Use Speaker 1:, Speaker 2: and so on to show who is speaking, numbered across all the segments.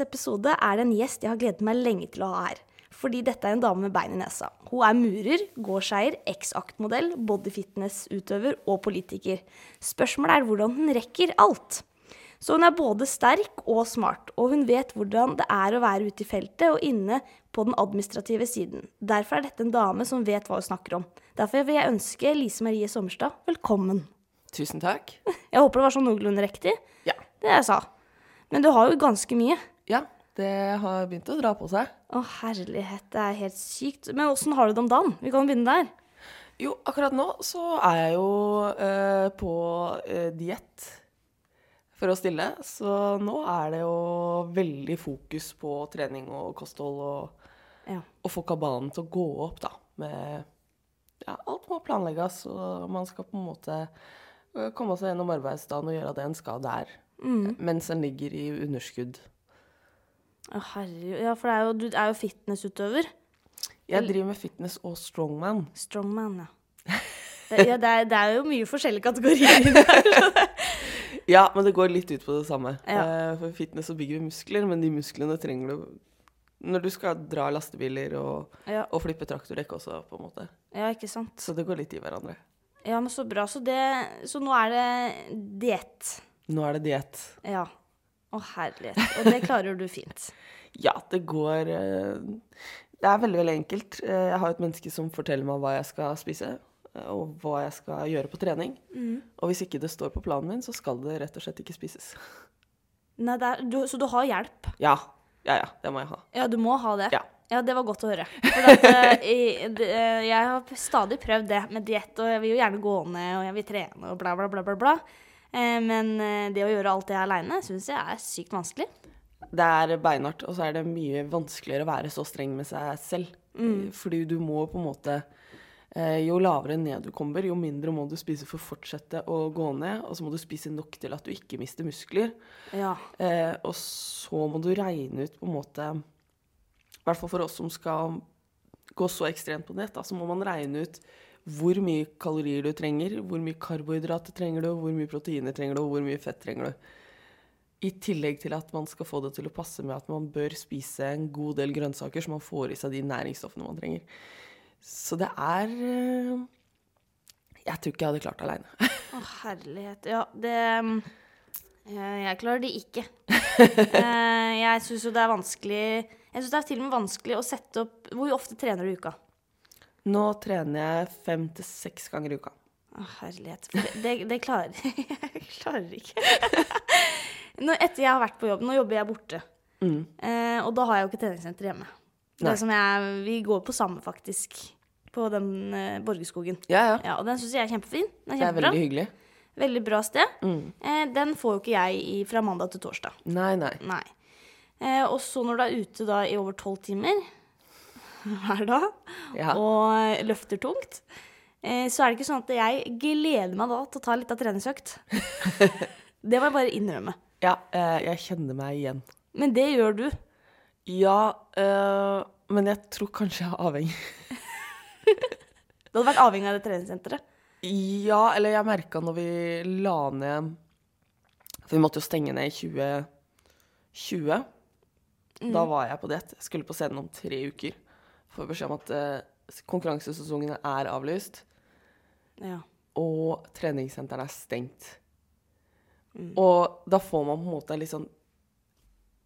Speaker 1: dagens episode er det en gjest jeg har gledet meg lenge til å ha her. Fordi dette er en dame med bein i nesa. Hun er murer, gårdseier, X-act-modell, bodyfitness-utøver og politiker. Spørsmålet er hvordan hun rekker alt. Så hun er både sterk og smart, og hun vet hvordan det er å være ute i feltet og inne på den administrative siden. Derfor er dette en dame som vet hva hun snakker om. Derfor vil jeg ønske Lise Marie Sommerstad velkommen.
Speaker 2: Tusen takk.
Speaker 1: Jeg håper det var sånn noenlunde riktig.
Speaker 2: Ja.
Speaker 1: Det jeg sa. Men du har jo ganske mye.
Speaker 2: Ja, det har begynt å dra på seg.
Speaker 1: Å, herlighet, det er helt sykt. Men åssen har du det om dagen? Vi kan begynne der.
Speaker 2: Jo, akkurat nå så er jeg jo eh, på eh, diett for å stille. Så nå er det jo veldig fokus på trening og kosthold og,
Speaker 1: Ja.
Speaker 2: og få kabalen til å gå opp, da. Med Ja, alt må planlegges, og man skal på en måte eh, komme seg gjennom arbeidsdagen og gjøre det en skal der. Mens en ligger i underskudd.
Speaker 1: Å, herregud. Ja, for det er jo, du er jo fitnessutøver.
Speaker 2: Jeg driver med fitness og strongman.
Speaker 1: Strongman, ja. Ja, det, er, det er jo mye forskjellige kategorier i det.
Speaker 2: Ja, men det går litt ut på det samme.
Speaker 1: Ja.
Speaker 2: Eh, For fitness så bygger vi muskler, men de musklene trenger du når du skal dra lastebiler og,
Speaker 1: Ja.
Speaker 2: og flippe traktordekk også, på en måte.
Speaker 1: ja, ikke sant.
Speaker 2: Så det går litt i hverandre.
Speaker 1: Ja, men så bra. Så, det, så nå er det diett.
Speaker 2: Nå er det diett.
Speaker 1: Ja. Å, herlighet. Og det klarer du fint.
Speaker 2: Ja, det går eh, Det er veldig, veldig enkelt. Eh, Jeg har et menneske som forteller meg hva jeg skal spise, eh, og hva jeg skal gjøre på trening. Og hvis ikke det står på planen min, så skal det rett og slett ikke spises.
Speaker 1: Nei, er, du, så du har hjelp?
Speaker 2: Ja. Ja, ja. Det må jeg ha.
Speaker 1: Ja, du må ha det.
Speaker 2: Ja.
Speaker 1: Ja, det var godt å høre. For at, eh, jeg har stadig prøvd det med diett, og jeg vil jo gjerne gå ned, og jeg vil trene, og bla, bla, bla, bla. bla. Eh, Men eh, det å gjøre alt det aleine syns jeg er sykt vanskelig.
Speaker 2: Det er beinhardt, og så er det mye vanskeligere å være så streng med seg selv. Fordi du må på en måte eh, Jo lavere ned du kommer, jo mindre må du spise for å fortsette å gå ned. Og så må du spise nok til at du ikke mister muskler.
Speaker 1: Ja.
Speaker 2: Eh, og så må du regne ut på en måte I hvert fall for oss som skal gå så ekstremt på nett, da, så må man regne ut hvor mye kalorier du trenger, hvor mye karbohydrater trenger du, hvor mye proteiner trenger du, og hvor mye fett trenger du. I tillegg til at man skal få det til å passe med at man bør spise en god del grønnsaker, så man får i seg de næringsstoffene man trenger. Så det er eh, Jeg tror ikke jeg hadde klart det aleine.
Speaker 1: Å, herlighet. Ja, det eh, Jeg klarer det ikke. Eh, Jeg syns jo det er vanskelig Jeg syns det er til og med vanskelig å sette opp Hvor ofte trener du i uka?
Speaker 2: Nå trener jeg fem til seks ganger i uka.
Speaker 1: Å, herlighet. Det, det, klarer jeg klarer ikke. Nå, etter jeg har vært på jobb, nå jobber jeg borte.
Speaker 2: Mm.
Speaker 1: Eh, og da har jeg jo ikke treningssenter hjemme. Det som jeg, vi går på samme, faktisk. På den eh, Borgerskogen.
Speaker 2: Ja, ja.
Speaker 1: Ja, og den syns jeg er kjempefin. Den er
Speaker 2: Det er
Speaker 1: kjempebra.
Speaker 2: veldig hyggelig.
Speaker 1: Veldig bra sted.
Speaker 2: Mm.
Speaker 1: Eh, den får jo ikke jeg i, fra mandag til torsdag.
Speaker 2: Nei, nei.
Speaker 1: Nei. Eh, og så når du er ute da i over tolv timer hver dag
Speaker 2: Ja.
Speaker 1: og løfter tungt, eh, så er det ikke sånn at jeg gleder meg da til å ta litt av treningsøkt. det må jeg bare innrømme.
Speaker 2: Ja, eh, jeg kjenner meg igjen.
Speaker 1: Men det gjør du.
Speaker 2: Ja, eh, men jeg tror kanskje jeg er avhengig.
Speaker 1: Du hadde vært avhengig av det treningssenteret.
Speaker 2: Ja, eller jeg merka når vi la ned For vi måtte jo stenge ned i 2020. Da var jeg på diett. Jeg skulle på scenen om tre uker. Får beskjed om at eh, konkurransesesongene er avlyst,
Speaker 1: Ja.
Speaker 2: og treningssentrene er stengt. Og da får man på en måte litt sånn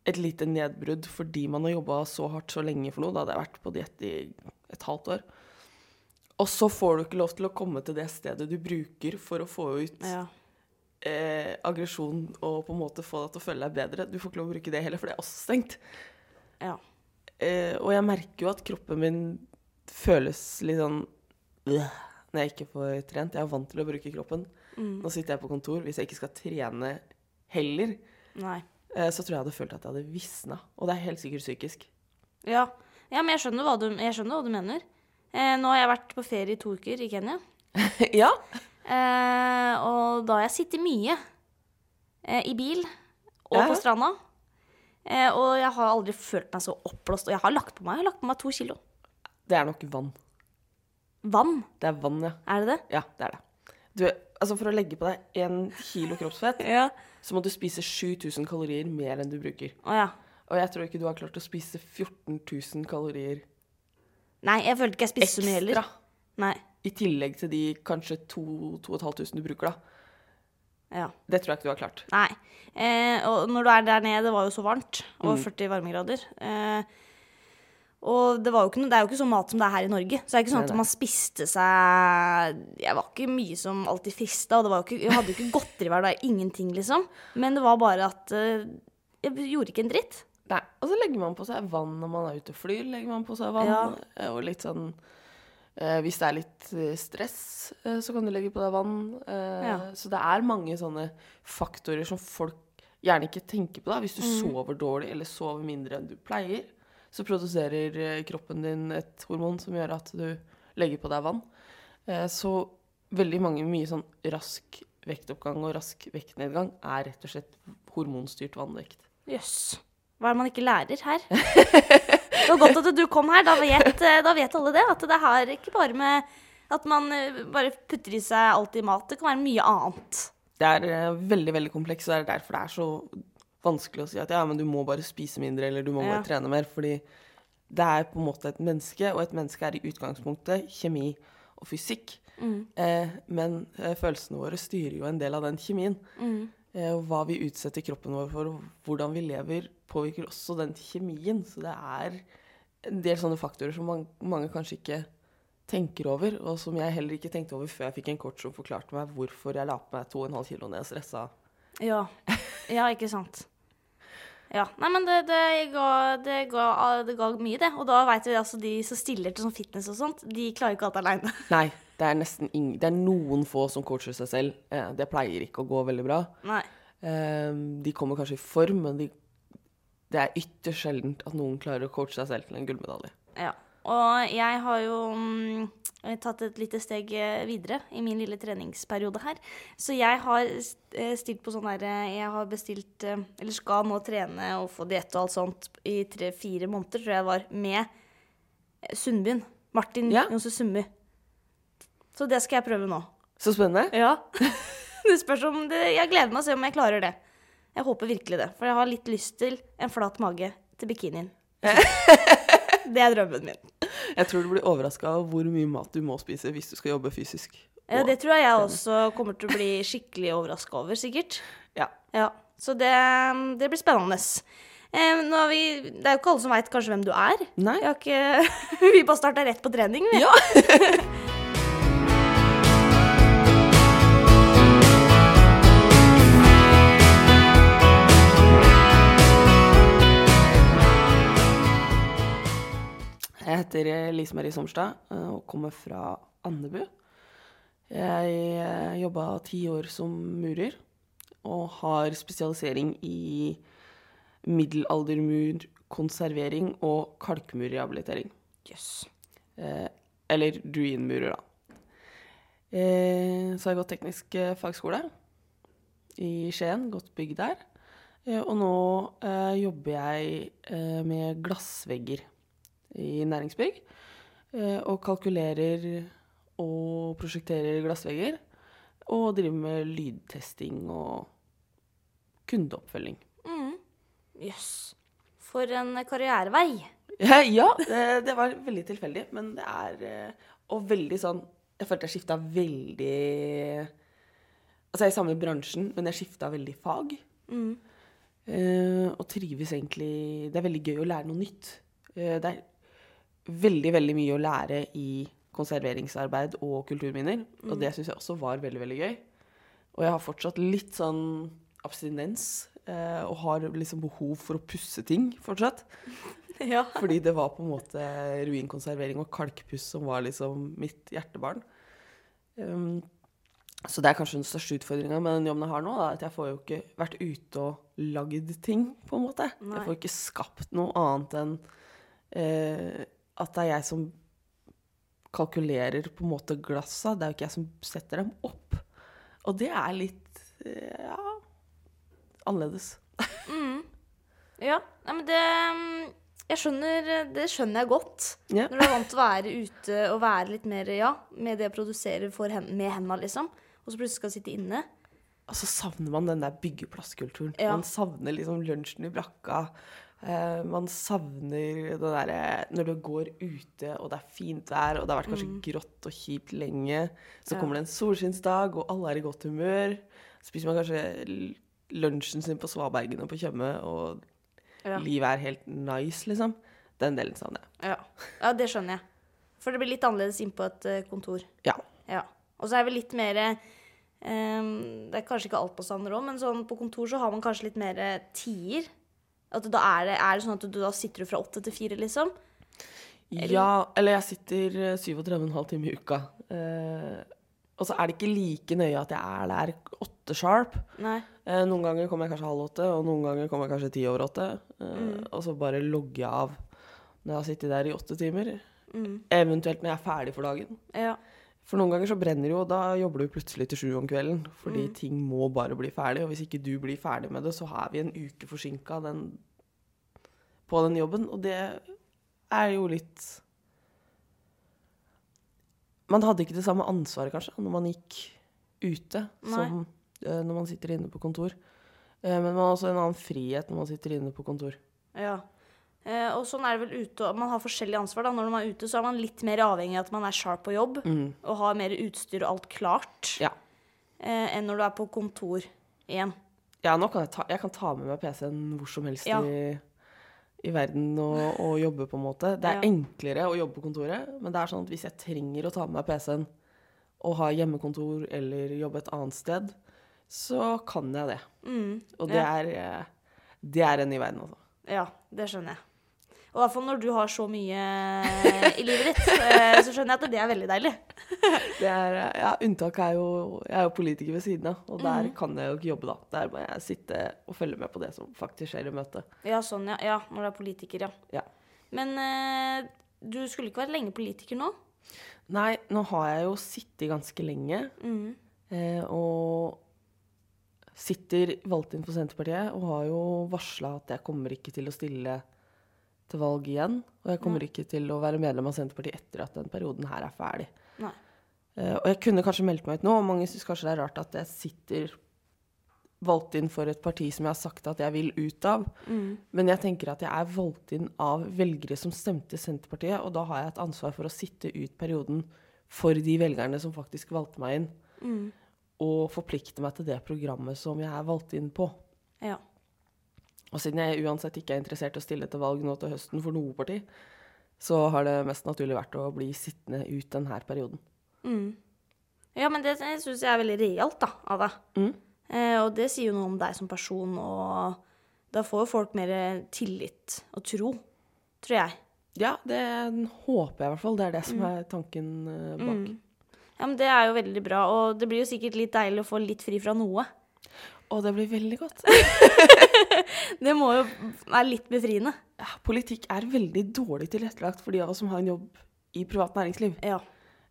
Speaker 2: et lite nedbrudd fordi man har jobba så hardt så lenge for noe. Da hadde jeg vært på diett i et halvt år. Og så får du ikke lov til å komme til det stedet du bruker for å få ut
Speaker 1: ja.
Speaker 2: eh, aggresjon og på en måte få deg til å føle deg bedre. Du får ikke lov å bruke det heller, for det er også stengt.
Speaker 1: ja.
Speaker 2: Eh, og jeg merker jo at kroppen min føles litt sånn øh, når jeg ikke får trent. Jeg er vant til å bruke kroppen. Nå sitter jeg på kontor. Hvis jeg ikke skal trene heller,
Speaker 1: Nei.
Speaker 2: eh, så tror jeg hadde følt at jeg hadde visna. Og det er helt sikkert psykisk.
Speaker 1: Ja. ja, men jeg skjønner hva du, jeg skjønner hva du mener. Eh, nå har jeg vært på ferie i to uker i Kenya.
Speaker 2: ja.
Speaker 1: Eh, og da har jeg sittet mye eh, i bil og på stranda. Eh, og jeg har aldri følt meg så oppblåst. Og jeg har lagt på meg, jeg har lagt på meg to kilo.
Speaker 2: Det er nok vann.
Speaker 1: Vann,
Speaker 2: Det er vann, ja.
Speaker 1: er det det?
Speaker 2: Ja, det er det. Du, altså For å legge på deg én kilo kroppsfett,
Speaker 1: Ja.
Speaker 2: så må du spise 7000 kalorier mer enn du bruker.
Speaker 1: Å ja.
Speaker 2: Og jeg tror ikke du har klart å spise 14 000 kalorier
Speaker 1: Nei, jeg følte ikke jeg spiste så mye heller.
Speaker 2: ekstra.
Speaker 1: Nei.
Speaker 2: I tillegg til de kanskje 2500 du bruker, da.
Speaker 1: Ja.
Speaker 2: Det tror jeg ikke du har klart.
Speaker 1: Nei. Eh, og når du er der nede, det var jo så varmt. Over
Speaker 2: Mm.
Speaker 1: 40 varmegrader. Eh, og det, var jo ikke, noe- det er jo ikke sånn mat som det er her i Norge. Så det er ikke sånn at man spiste seg Jeg var ikke mye som alltid frista, og det var jo ikke, jeg hadde jo ikke godteri hver dag. Ingenting, liksom. Men det var bare at eh, Jeg gjorde ikke en dritt.
Speaker 2: Nei, Og så legger man på seg vann når man er ute og flyr. legger man på seg vann,
Speaker 1: Ja.
Speaker 2: eh, Og litt sånn eh, Hvis det er litt eh, stress, eh, så kan du legge på deg vann. Eh,
Speaker 1: Ja.
Speaker 2: Så det er mange sånne faktorer som folk gjerne ikke tenker på. da. Hvis du
Speaker 1: Mm.
Speaker 2: sover dårlig eller sover mindre enn du pleier, så produserer eh, kroppen din et hormon som gjør at du legger på deg vann. Eh, Så veldig mange mye sånn rask vektoppgang og rask vektnedgang er rett og slett hormonstyrt vannvekt.
Speaker 1: Jøss. Hva er det man ikke lærer her? Det var godt at du kom her. Da vet, da vet alle det. At det har ikke bare med at man eh, bare putter i seg alt i mat. Det kan være mye annet.
Speaker 2: Det er eh, veldig veldig komplekst, og det er derfor det er så vanskelig å si at ja, men du må bare spise mindre, eller du må
Speaker 1: Ja.
Speaker 2: bare trene mer. Fordi det er på en måte et menneske, og et menneske er i utgangspunktet kjemi og fysikk. Eh, men eh, følelsene våre styrer jo en del av den kjemien. Eh, hva vi utsetter kroppen vår for, hvordan vi lever, påvirker også den kjemien. Så det er en del sånne faktorer som man, mange kanskje ikke tenker over, og som jeg heller ikke tenkte over før jeg fikk en kort som forklarte meg hvorfor jeg la på meg 2,5 kilo når jeg stressa.
Speaker 1: Ja. ja, ikke sant. Ja. Nei, men det, det, ga, det, ga, det ga mye, det. Og da veit vi altså de som stiller til sånn fitness og sånt, de klarer ikke alt aleine.
Speaker 2: Nei, det er nesten ingen Det er noen få som coacher seg selv. Eh, det pleier ikke å gå veldig bra.
Speaker 1: Nei.
Speaker 2: Eh, de kommer kanskje i form, men de, det er ytterst sjeldent at noen klarer å coache seg selv til en gullmedalje.
Speaker 1: Ja. Og jeg har jo mm, tatt et lite steg eh, videre i min lille treningsperiode her. Så jeg har eh, stilt på sånn derre Jeg har bestilt eh, Eller skal nå trene og få diett og alt sånt i tre-fire måneder, tror jeg det var, med eh, Sundbyen. Martin
Speaker 2: Ja.
Speaker 1: Jonse Sundby. Så det skal jeg prøve nå.
Speaker 2: Så spennende.
Speaker 1: Ja. det spørs om det Jeg gleder meg å se om jeg klarer det. Jeg håper virkelig det. For jeg har litt lyst til en flat mage til bikinien. det er drømmen min.
Speaker 2: Jeg tror du blir overraska over hvor mye mat du må spise hvis du skal jobbe fysisk.
Speaker 1: Ja, det tror jeg jeg også kommer til å bli skikkelig overraska over, sikkert.
Speaker 2: Ja.
Speaker 1: Ja, Så det, det blir spennende. Eh, vi, det er jo ikke alle som veit kanskje hvem du er.
Speaker 2: Nei.
Speaker 1: Ikke, vi bare starta rett på trening. Vi.
Speaker 2: Ja. Jeg heter Lise Marie Sommerstad eh, og kommer fra Andebu. Jeg jobba ti år som murer og har spesialisering i middelaldermur, konservering og kalkmurrehabilitering.
Speaker 1: Jøss.
Speaker 2: Yes. eller ruinmurer, da. Eh, så har jeg gått teknisk eh, fagskole i Skien, godt bygg der. Eh, og nå eh, jobber jeg eh, med glassvegger i næringsbygg. Eh, og kalkulerer og prosjekterer glassvegger. Og driver med lydtesting og kundeoppfølging.
Speaker 1: Jøss. For en karrierevei.
Speaker 2: Ja, det, det var veldig tilfeldig, men det er eh, Og veldig sånn Jeg følte jeg skifta veldig Altså, jeg er i samme bransjen, men jeg skifta veldig fag. Eh, og trives egentlig Det er veldig gøy å lære noe nytt. Det er veldig, veldig mye å lære i konserveringsarbeid og kulturminner. Og det syns jeg også var veldig, veldig gøy. Og jeg har fortsatt litt sånn abstinens. eh, og har liksom behov for å pusse ting fortsatt.
Speaker 1: Ja.
Speaker 2: Fordi det var på en måte ruinkonservering og kalkpuss som var liksom mitt hjertebarn. Um, så det er kanskje den største utfordringa med den jobben jeg har nå, da, at jeg får jo ikke vært ute og lagd ting, på en måte.
Speaker 1: Nei.
Speaker 2: Jeg får ikke skapt noe annet enn eh, at det er jeg som kalkulerer på en måte glassa. Det er jo ikke jeg som setter dem opp. Og det er litt eh, ja, annerledes.
Speaker 1: Ja, nei, men det mm, Jeg skjønner Det skjønner jeg godt.
Speaker 2: Yeah.
Speaker 1: Når du er vant til å være ute og være litt mer ja, med det å produsere hen, med henda, liksom. Og så plutselig skal du sitte inne.
Speaker 2: Og så savner man den der byggeplasskulturen.
Speaker 1: Ja.
Speaker 2: Man savner liksom lunsjen i brakka. Eh, man savner det derre når du går ute, og det er fint vær, og det har vært kanskje grått og kjipt lenge. Så
Speaker 1: Mm. Ja.
Speaker 2: kommer det en solskinnsdag, og alle er i godt humør. Spiser man kanskje lunsjen sin på Svabergene på Tjøme, og
Speaker 1: Ja.
Speaker 2: livet er helt nice, liksom. Den delen savner jeg.
Speaker 1: Ja. ja, det skjønner jeg. For det blir litt annerledes inn på et eh, kontor.
Speaker 2: Ja.
Speaker 1: Ja. Og så er vi litt mer um, Det er kanskje ikke alt på Sander òg, men sånn på kontor så har man kanskje litt mer eh, tider. At da er det, er det sånn at du da sitter du fra åtte til fire, liksom?
Speaker 2: Ja, eller jeg sitter eh, 37,5 timer i uka. Eh, og så er det ikke like nøye at jeg er der åtte sharp.
Speaker 1: Nei.
Speaker 2: Eh, noen ganger kommer jeg kanskje halv åtte, og noen ganger kommer jeg kanskje ti over åtte. Eh, Og så bare logger jeg av når jeg har sittet der i åtte timer.
Speaker 1: Mm.
Speaker 2: Eventuelt når jeg er ferdig for dagen.
Speaker 1: Ja.
Speaker 2: For noen ganger så brenner jo, og da jobber du plutselig til sju om kvelden. Fordi ting må bare bli ferdig, og hvis ikke du blir ferdig med det, så er vi en uke forsinka på den jobben, og det er jo litt Man hadde ikke det samme ansvaret, kanskje, når man gikk ute,
Speaker 1: Nei.
Speaker 2: som uh, når man sitter inne på kontor. Uh, men man har også en annen frihet når man sitter inne på kontor.
Speaker 1: ja. Eh, og sånn er det vel ute Man har forskjellig ansvar. da. Når man er ute, så er man litt mer avhengig av at man er sharp på jobb og har mer utstyr og alt klart,
Speaker 2: Ja.
Speaker 1: uh, enn når du er på kontor igjen.
Speaker 2: Ja, nå kan jeg, ta, jeg kan ta med meg PC-en hvor som helst
Speaker 1: Ja.
Speaker 2: i, i verden og, og jobbe, på en måte. Det er
Speaker 1: Ja.
Speaker 2: enklere å jobbe på kontoret, men det er sånn at hvis jeg trenger å ta med meg PC-en og ha hjemmekontor eller jobbe et annet sted, så kan jeg det.
Speaker 1: Mm.
Speaker 2: Og det, er, eh, det er en ny verden, altså.
Speaker 1: Ja, det skjønner jeg. Og i hvert fall når du har så mye i livet ditt, eh, så skjønner jeg at det er veldig deilig.
Speaker 2: Det er, eh, ja, unntaket er jo Jeg er jo politiker ved siden av, og der
Speaker 1: Mm.
Speaker 2: kan jeg jo ikke jobbe, da. Der må jeg sitte og følge med på det som faktisk skjer i møtet.
Speaker 1: Ja, sånn, ja. ja når du er politiker, ja.
Speaker 2: Ja.
Speaker 1: Men eh, du skulle ikke vært lenge politiker nå?
Speaker 2: Nei, nå har jeg jo sittet ganske lenge.
Speaker 1: Mm.
Speaker 2: Eh, og sitter valgt inn for Senterpartiet og har jo varsla at jeg kommer ikke til å stille til valg igjen. Og jeg kommer ikke til å være medlem av Senterpartiet etter at den perioden her er ferdig.
Speaker 1: Nei.
Speaker 2: Eh, og jeg kunne kanskje meldt meg ut nå, og mange syns kanskje det er rart at jeg sitter valgt inn for et parti som jeg har sagt at jeg vil ut av.
Speaker 1: Mm.
Speaker 2: Men jeg tenker at jeg er valgt inn av velgere som stemte Senterpartiet, og da har jeg et ansvar for å sitte ut perioden for de velgerne som faktisk valgte meg inn
Speaker 1: Mm.
Speaker 2: og forplikte meg til det programmet som jeg er valgt inn på.
Speaker 1: Ja.
Speaker 2: Og siden jeg uansett ikke er interessert i å stille til valg nå til høsten for noe parti, så har det mest naturlig vært å bli sittende ut denne perioden.
Speaker 1: Mm. Ja, men det syns jeg er veldig realt da, av deg.
Speaker 2: Mm.
Speaker 1: Eh, og det sier jo noe om deg som person, og da får jo folk mer tillit og tro, tror jeg.
Speaker 2: Ja, det håper jeg i hvert fall. Det er det som er tanken eh, bak.
Speaker 1: Mm. Ja, men Det er jo veldig bra, og det blir jo sikkert litt deilig å få litt fri fra noe.
Speaker 2: Og det blir veldig godt.
Speaker 1: Det må jo være litt befriende.
Speaker 2: Ja, politikk er veldig dårlig tilrettelagt for de av oss som har en jobb i privat næringsliv.
Speaker 1: Ja.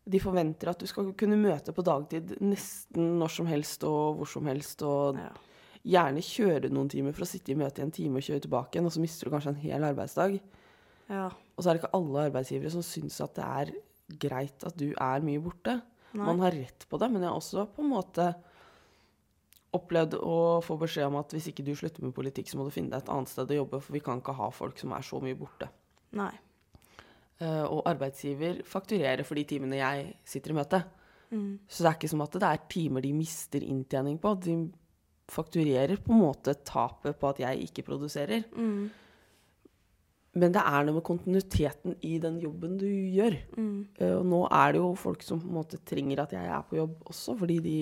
Speaker 2: De forventer at du skal kunne møte på dagtid nesten når som helst og hvor som helst, og
Speaker 1: Ja.
Speaker 2: gjerne kjøre noen timer for å sitte i møte i en time og kjøre tilbake igjen, og så mister du kanskje en hel arbeidsdag.
Speaker 1: ja.
Speaker 2: Og så er det ikke alle arbeidsgivere som syns at det er greit at du er mye borte.
Speaker 1: Nei.
Speaker 2: Man har rett på det, men jeg har også på en måte opplevd å få beskjed om at hvis ikke du slutter med politikk, så må du finne deg et annet sted å jobbe, for vi kan ikke ha folk som er så mye borte.
Speaker 1: Nei.
Speaker 2: Uh, og arbeidsgiver fakturerer for de timene jeg sitter i møte.
Speaker 1: Mm.
Speaker 2: Så det er ikke som at det er timer de mister inntjening på. De fakturerer på en måte tapet på at jeg ikke produserer.
Speaker 1: Mm.
Speaker 2: Men det er noe med kontinuiteten i den jobben du gjør.
Speaker 1: Mm.
Speaker 2: Uh, og nå er det jo folk som på en måte trenger at jeg er på jobb også, fordi de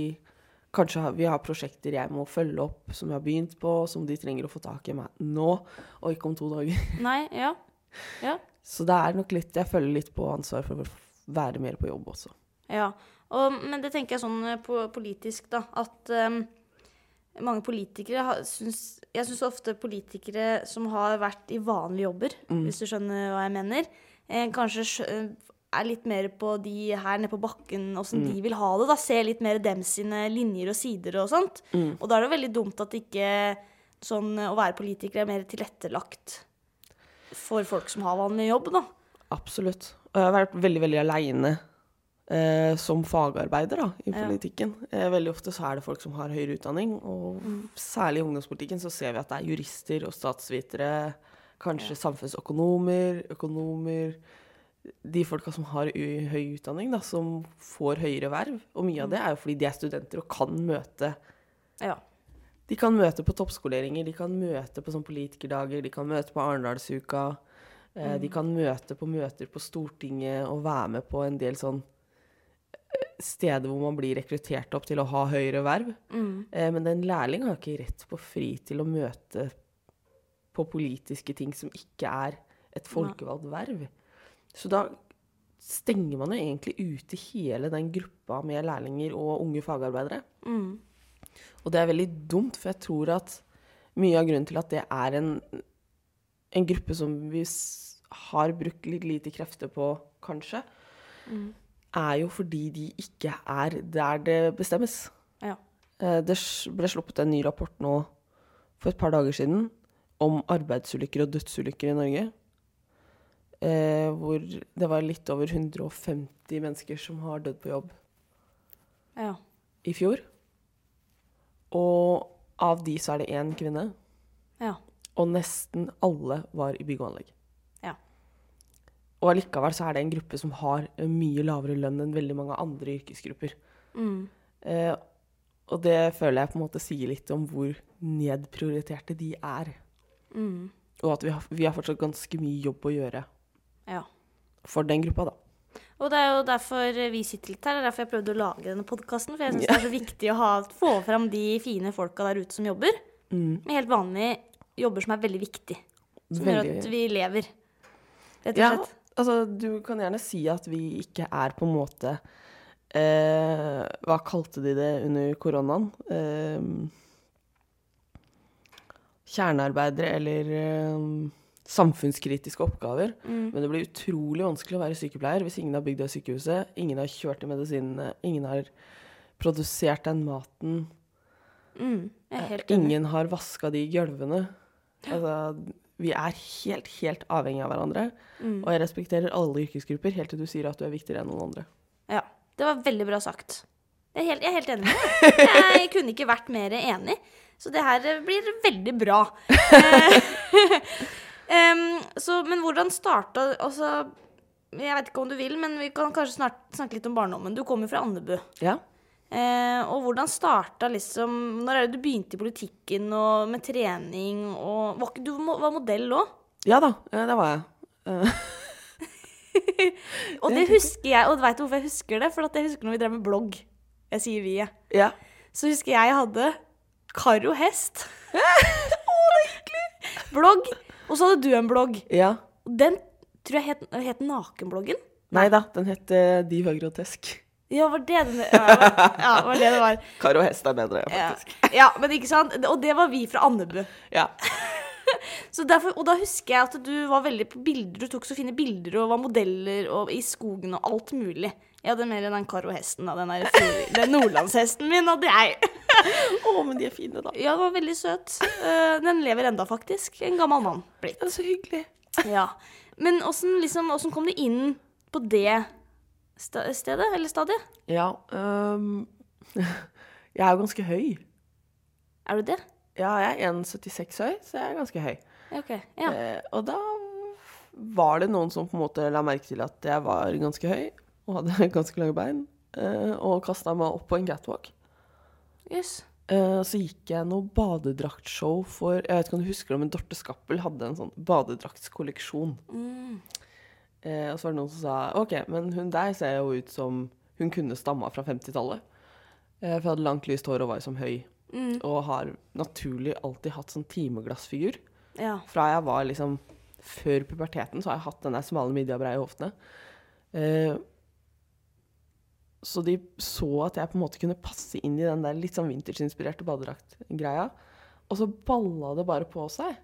Speaker 2: kanskje vi har prosjekter jeg må følge opp, som jeg har begynt på, som de trenger å få tak i meg nå, og ikke om to dager.
Speaker 1: Nei, ja. Ja.
Speaker 2: Så det er nok litt Jeg føler litt på ansvar for å være mer på jobb også.
Speaker 1: ja. Og, men det tenker jeg sånn på, politisk, da, at um, mange politikere har, syns Jeg syns ofte politikere som har vært i vanlige jobber, hvis du skjønner hva jeg mener, eh, kanskje eh, er litt mer på de her nede på bakken, åssen de vil ha det. da, Ser litt mer dem sine linjer og sider og sånt. Og da er det veldig dumt at ikke sånn eh, å være politiker er mer tilrettelagt for folk som har vanlig jobb, da.
Speaker 2: Absolutt. Og jeg har vært veldig, veldig aleine eh, som fagarbeider da, i politikken. Ja. veldig ofte så er det folk som har høyere utdanning, og særlig i ungdomspolitikken så ser vi at det er jurister og statsvitere, Kanskje samfunnsøkonomer, økonomer De folka som har høy utdanning, da, som får høyere verv. Og mye av det er jo fordi de er studenter og kan møte
Speaker 1: Ja.
Speaker 2: De kan møte på toppskoleringer, de kan møte på sånn politikerdager, de kan møte på Arendalsuka. Mm. De kan møte på møter på Stortinget og være med på en del sånn eh, steder hvor man blir rekruttert opp til å ha høyere verv.
Speaker 1: Mm.
Speaker 2: Eh, Men en lærling har ikke rett på fri til å møte på politiske ting som ikke er et folkevalgt verv. Så da stenger man jo egentlig ute hele den gruppa med lærlinger og unge fagarbeidere.
Speaker 1: Mm.
Speaker 2: Og det er veldig dumt, for jeg tror at mye av grunnen til at det er en, en gruppe som vi har brukt litt lite krefter på, kanskje, er jo fordi de ikke er der det bestemmes.
Speaker 1: Ja.
Speaker 2: Eh, Det ble sluppet en ny rapport nå for et par dager siden om arbeidsulykker og dødsulykker i Norge. Eh, hvor det var litt over 150 mennesker som har dødd på jobb
Speaker 1: Ja.
Speaker 2: i fjor. Og av de så er det én kvinne.
Speaker 1: Ja.
Speaker 2: Og nesten alle var i bygg og anlegg.
Speaker 1: Ja.
Speaker 2: Og allikevel så er det en gruppe som har mye lavere lønn enn veldig mange andre yrkesgrupper.
Speaker 1: Mm.
Speaker 2: Eh, og det føler jeg på en måte sier litt om hvor nedprioriterte de er.
Speaker 1: Mm.
Speaker 2: Og at vi har, vi har fortsatt ganske mye jobb å gjøre
Speaker 1: Ja.
Speaker 2: for den gruppa, da.
Speaker 1: Og det er jo derfor vi sitter litt her. Det er derfor jeg prøvde å lage denne podkasten. For jeg syns det er så viktig å ha, få fram de fine folka der ute som jobber.
Speaker 2: Mm.
Speaker 1: Med helt vanlige jobber som er veldig viktig. Som gjør at vi lever. Rett og
Speaker 2: Ja,
Speaker 1: slett.
Speaker 2: altså du kan gjerne si at vi ikke er på en måte eh, Hva kalte de det under koronaen? Eh, kjernearbeidere eller eh, samfunnskritiske oppgaver.
Speaker 1: Mm.
Speaker 2: Men det blir utrolig vanskelig å være sykepleier hvis ingen har bygd det sykehuset, ingen har kjørt de medisinene, ingen har produsert den maten,
Speaker 1: Mm. Enig.
Speaker 2: ingen har vaska de gulvene. Altså, vi er helt, helt avhengige av hverandre.
Speaker 1: Mm.
Speaker 2: Og jeg respekterer alle yrkesgrupper helt til du sier at du er viktigere enn noen andre.
Speaker 1: Ja. Det var veldig bra sagt. Jeg er helt, jeg er helt enig med deg. Jeg kunne ikke vært mer enig. Så det her blir veldig bra. Em, så, men hvordan starta Altså, jeg vet ikke om du vil, men vi kan kanskje snart snakke litt om barndommen. Du kommer fra Andebu.
Speaker 2: Ja.
Speaker 1: Uh, og hvordan starta liksom Når er det du begynte i politikken og med trening og Var ikke du var modell òg?
Speaker 2: Ja da, eh, det var jeg. Uh.
Speaker 1: Og det husker jeg, og veit du hvorfor jeg husker det? For jeg husker når vi drev med blogg. Jeg sier vi. jeg.
Speaker 2: Ja.
Speaker 1: Så husker jeg jeg hadde Karo Hest. Blogg. Og så hadde du en blogg.
Speaker 2: ja.
Speaker 1: Den tror jeg het, het Nakenbloggen.
Speaker 2: Nei da, den het eh, De var grotesk.
Speaker 1: Ja, var det den ja, var- ja, var det det var.
Speaker 2: Kar og hest er bedre,
Speaker 1: Ja.
Speaker 2: faktisk.
Speaker 1: ja, men ikke sant? Og det var vi fra Andebu.
Speaker 2: Ja.
Speaker 1: Så derfor, og da husker jeg at du var veldig på bilder. Du tok så fine bilder og var modeller og i skogen og alt mulig. Jeg hadde mer enn den Karo-hesten. da, Den, den nordlandshesten min hadde jeg.
Speaker 2: Å, men de er fine, da.
Speaker 1: Ja, den var veldig søt. Eh, Den lever enda, faktisk. En gammel mann blitt.
Speaker 2: Det er så hyggelig.
Speaker 1: Ja. Men åssen liksom, kom du inn på det stedet? Eller stadiet?
Speaker 2: Ja. um, jeg er jo ganske høy.
Speaker 1: Er du det?
Speaker 2: Ja, jeg er 1,76 høy, så jeg er ganske høy.
Speaker 1: Okay, Ja.
Speaker 2: Eh, og da var det noen som på en måte la merke til at jeg var ganske høy og hadde ganske lange bein, eh, og kasta meg opp på en catwalk.
Speaker 1: Yes.
Speaker 2: Uh, så gikk jeg noe badedraktshow for Jeg vet ikke om du husker det, men Dorte Skappel hadde en sånn badedraktskolleksjon.
Speaker 1: Mm.
Speaker 2: Uh, og så var det noen som sa OK, men hun der ser jo ut som hun kunne stamma fra 50-tallet. Uh, for jeg hadde langt, lyst hår og var som høy.
Speaker 1: Mm.
Speaker 2: Og har naturlig alltid hatt sånn timeglassfigur.
Speaker 1: Ja.
Speaker 2: Fra jeg var liksom Før puberteten så har jeg hatt den der smale midja breie hoftene. Eh, så de så at jeg på en måte kunne passe inn i den der litt sånn vintage-inspirerte badedraktgreia. Og så balla det bare på seg.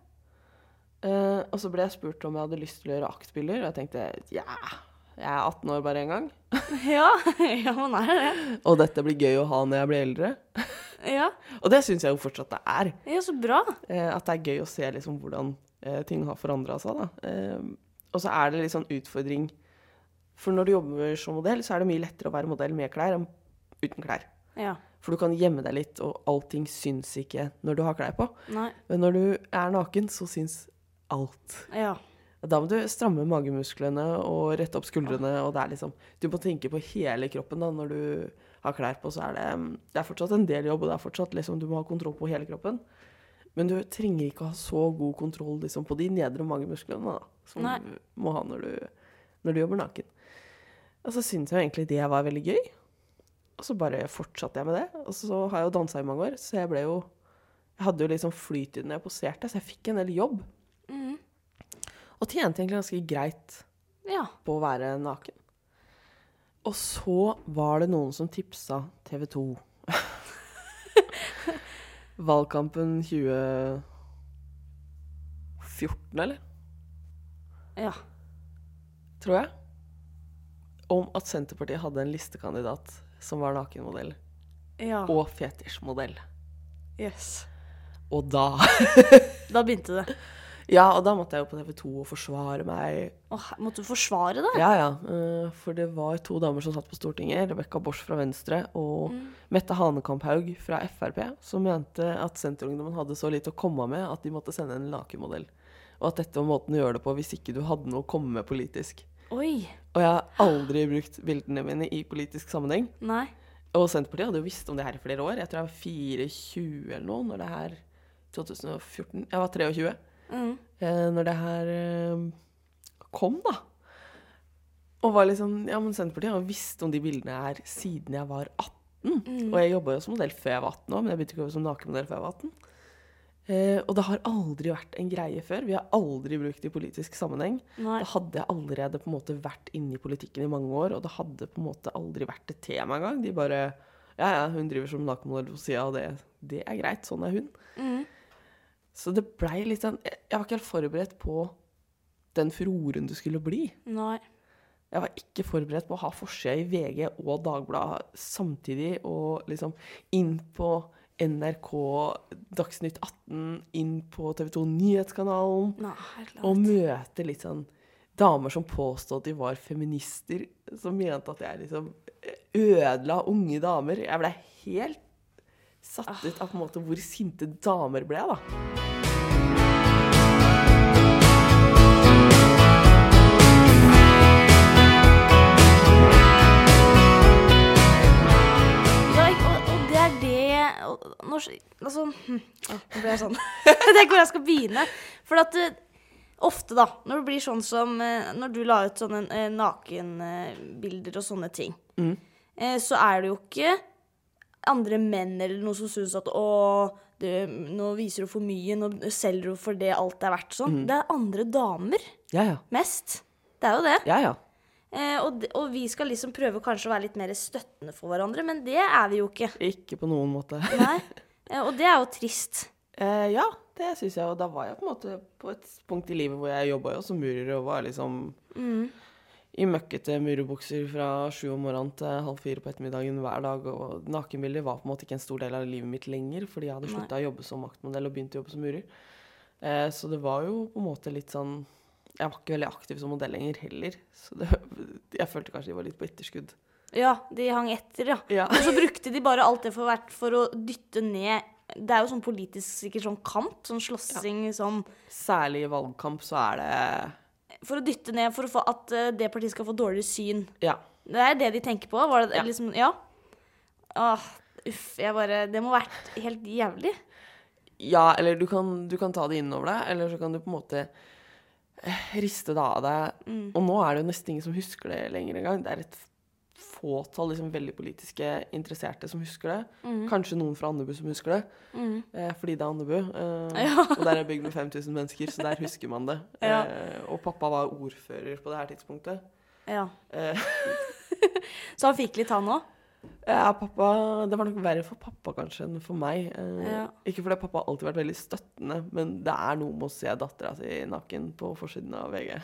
Speaker 2: Uh, og så ble jeg spurt om jeg hadde lyst til å gjøre aktbilder, og jeg tenkte ja, jeg er 18 år bare en gang.
Speaker 1: Ja, ja man er det.
Speaker 2: Og dette blir gøy å ha når jeg blir eldre.
Speaker 1: Ja.
Speaker 2: Og det syns jeg jo fortsatt det er.
Speaker 1: ja, så bra.
Speaker 2: Uh, at det er gøy å se liksom hvordan uh, ting har forandra seg. Da. Og så er det litt sånn utfordring For når du jobber som modell, så er det mye lettere å være modell med klær enn uten klær.
Speaker 1: Ja.
Speaker 2: For du kan gjemme deg litt, og allting syns ikke når du har klær på.
Speaker 1: Nei.
Speaker 2: Men når du er naken, så syns alt.
Speaker 1: Ja.
Speaker 2: Da må du stramme magemusklene og rette opp skuldrene, og det er liksom Du må tenke på hele kroppen da når du har klær på, så er det Det er fortsatt en del jobb, og det er fortsatt liksom Du må ha kontroll på hele kroppen. Men du trenger ikke ha så god kontroll liksom, på de nedre magemusklene da, som
Speaker 1: Nei.
Speaker 2: du må ha når du, når du jobber naken. Og så syntes jeg egentlig det var veldig gøy. Og så bare fortsatte jeg med det. Og så har jeg jo dansa i mange år, så jeg ble jo Jeg hadde jo liksom flyt i det når jeg poserte, så jeg fikk en del jobb.
Speaker 1: Mm.
Speaker 2: Og tjente egentlig ganske greit
Speaker 1: Ja.
Speaker 2: på å være naken. Og så var det noen som tipsa TV 2. Valgkampen 2014, eller?
Speaker 1: Ja.
Speaker 2: Tror jeg. Om at Senterpartiet hadde en listekandidat som var nakenmodell.
Speaker 1: Ja.
Speaker 2: Og fetisjmodell.
Speaker 1: Yes.
Speaker 2: Og da
Speaker 1: Da begynte det.
Speaker 2: Ja, og da måtte jeg jo på TV 2 og forsvare meg.
Speaker 1: Åh, måtte du forsvare det?
Speaker 2: Ja, ja. eh, For det var to damer som satt på Stortinget. Rebekka Bosch fra Venstre og Mette Hanekamp-Haug fra Frp, som mente at Senterungdommen hadde så lite å komme med at de måtte sende en nakenmodell. Og at dette var måten å gjøre det på hvis ikke du hadde noe å komme med politisk.
Speaker 1: Oi.
Speaker 2: Og jeg har aldri brukt bildene mine i politisk sammenheng.
Speaker 1: Nei.
Speaker 2: Og Senterpartiet hadde jo visst om det her i flere år. Jeg tror jeg var 24 eller noe når det her 2014 Jeg var 23
Speaker 1: Mm.
Speaker 2: eh, når det her eh, kom, da. Og var liksom Ja, men Senterpartiet har visst om de bildene her siden jeg var 18.
Speaker 1: Mm.
Speaker 2: Og jeg jobba jo som modell før jeg var 18 òg, men jeg begynte ikke å jobbe som nakenmodell før jeg var 18. Eh, og det har aldri vært en greie før. Vi har aldri brukt det i politisk sammenheng.
Speaker 1: Nei.
Speaker 2: Da hadde jeg allerede på en måte vært inne i politikken i mange år, og det hadde på en måte aldri vært et tema engang. De bare Ja, ja, hun driver som sida, og det, det er greit. Sånn er hun.
Speaker 1: Mm.
Speaker 2: Så det blei litt sånn Jeg jeg var ikke helt forberedt på den furoren du skulle bli.
Speaker 1: Nei.
Speaker 2: Jeg var ikke forberedt på å ha forsida i VG og Dagbladet samtidig, og liksom inn på NRK Dagsnytt 18, inn på TV 2 Nyhetskanalen,
Speaker 1: Nei,
Speaker 2: og møte litt sånn damer som påstod at de var feminister, som mente at jeg liksom ødela unge damer. Jeg ble helt satt ut av på en måte hvor sinte damer ble, da.
Speaker 1: Altså hm, Nå ble jeg sånn. Jeg vet ikke hvor jeg skal begynne. For at eh, ofte, da, når det blir sånn som eh, Når du la ut sånne eh, nakenbilder og sånne ting,
Speaker 2: Mm.
Speaker 1: så er det jo ikke andre menn eller noe som syns at å, du, nå viser du for mye, nå selger du for det alt det er verdt sånn. Det er andre damer
Speaker 2: Ja, ja.
Speaker 1: mest. Det er jo det.
Speaker 2: Ja, ja.
Speaker 1: Eh, og, de- og vi skal liksom prøve kanskje å være litt mer støttende for hverandre, men det er vi jo ikke.
Speaker 2: Ikke på noen måte.
Speaker 1: Nei. Eh, og det er jo trist.
Speaker 2: Eh, ja, det syns jeg. Og da var jeg på en måte på et punkt i livet hvor jeg jobba jo som murer og var liksom i møkkete murerbukser fra sju om morgenen til halv fire på ettermiddagen hver dag. Og nakenbilder var på en måte ikke en stor del av livet mitt lenger, fordi jeg hadde slutta å jobbe som maktmodell og begynt å jobbe som murer. Eh, så det var jo på en måte litt sånn Jeg var ikke veldig aktiv som modell lenger heller. Så det, jeg følte kanskje de var litt på etterskudd.
Speaker 1: Ja, de hang etter, ja.
Speaker 2: Ja.
Speaker 1: Og så brukte de bare alt det for hvert for å dytte ned Det er jo sånn politisk sikkert sånn kamp, sånn slåssing sånn
Speaker 2: Særlig i valgkamp så er det
Speaker 1: For å dytte ned for å få at eh, det partiet skal få dårligere syn.
Speaker 2: Ja.
Speaker 1: Det er det de tenker på? Var det
Speaker 2: Ja.
Speaker 1: liksom Ja. Åh, uff. Jeg bare Det må ha vært helt jævlig.
Speaker 2: Ja, eller du kan, du kan ta det innover deg, eller så kan du på en måte eh, riste det av deg. Og nå er det jo nesten ingen som husker det lenger engang. Det er et fåtall liksom, veldig politiske interesserte som husker det. Kanskje noen fra Andebu som husker det, eh, fordi det er Andebu. Eh,
Speaker 1: Ja.
Speaker 2: Og der er bygd med 5000 mennesker, så der husker man det.
Speaker 1: Ja.
Speaker 2: Eh, og pappa var ordfører på det her tidspunktet.
Speaker 1: Ja.
Speaker 2: Eh,
Speaker 1: Så han fikk litt, han òg?
Speaker 2: Ja, pappa Det var nok verre for pappa kanskje enn for meg. Eh,
Speaker 1: Ja.
Speaker 2: Ikke fordi pappa har alltid vært veldig støttende, men det er noe med å se dattera si naken på forsiden av VG.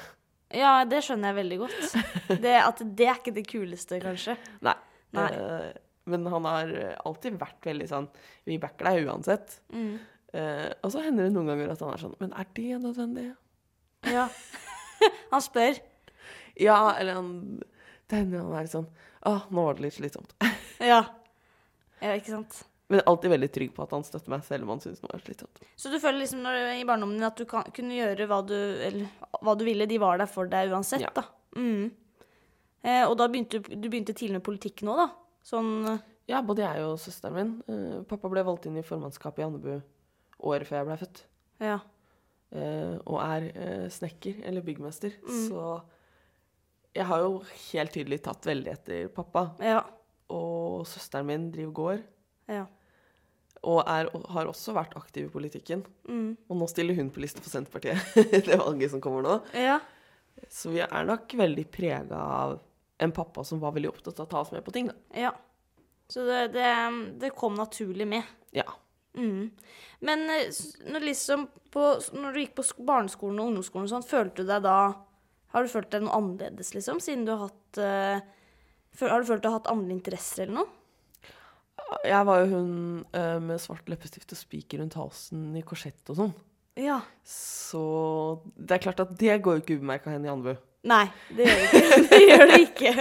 Speaker 1: Ja, det skjønner jeg veldig godt. Det, at det er ikke det kuleste, kanskje.
Speaker 2: Nei.
Speaker 1: Nei.
Speaker 2: Eh, men han har alltid vært veldig sånn Vi backer deg uansett.
Speaker 1: Mm.
Speaker 2: Eh, og så hender det noen ganger at han er sånn Men er det nødvendig?
Speaker 1: Ja. Han spør.
Speaker 2: Ja, eller han Det hender han er sånn Å, nå var det litt slitsomt.
Speaker 1: Ja. Ja, ikke sant.
Speaker 2: Men alltid veldig trygg på at han støtter meg, selv om han syns noe er slitsomt.
Speaker 1: Så du føler liksom når, i barndommen din at du kan, kunne gjøre hva du, eller, hva du ville? De var der for deg uansett,
Speaker 2: Ja.
Speaker 1: da. Mm. Eh, og da begynte du du begynte tidlig med politikk nå, da? Sånn
Speaker 2: Ja, både jeg og søsteren min. eh, pappa ble valgt inn i formannskapet i Andebu året før jeg ble født.
Speaker 1: Ja.
Speaker 2: eh, og er eh, snekker, eller byggmester.
Speaker 1: Mm.
Speaker 2: Så jeg har jo helt tydelig tatt veldig etter pappa.
Speaker 1: Ja.
Speaker 2: Og søsteren min driver gård,
Speaker 1: Ja.
Speaker 2: Og er, har også vært aktiv i politikken.
Speaker 1: Mm.
Speaker 2: Og nå stiller hun på liste for Senterpartiet, det valget som kommer nå.
Speaker 1: ja.
Speaker 2: Så vi er nok veldig prega av en pappa som var veldig opptatt av å ta oss med på ting, da.
Speaker 1: Ja. Så det, det, det kom naturlig med.
Speaker 2: Ja.
Speaker 1: Mm. Men eh, når, liksom på, når du gikk på barneskolen og ungdomsskolen, og sånn, følte du deg da Har du følt deg noe annerledes, liksom? Siden du har hatt eh, Har du følt har hatt andre interesser eller noe?
Speaker 2: Jeg var jo hun eh, med svart leppestift og spiker rundt halsen i korsett og sånn.
Speaker 1: Ja.
Speaker 2: Så det er klart at det går jo ikke ubemerka hen i Andebu.
Speaker 1: Nei, det gjør det ikke. det gjør det ikke.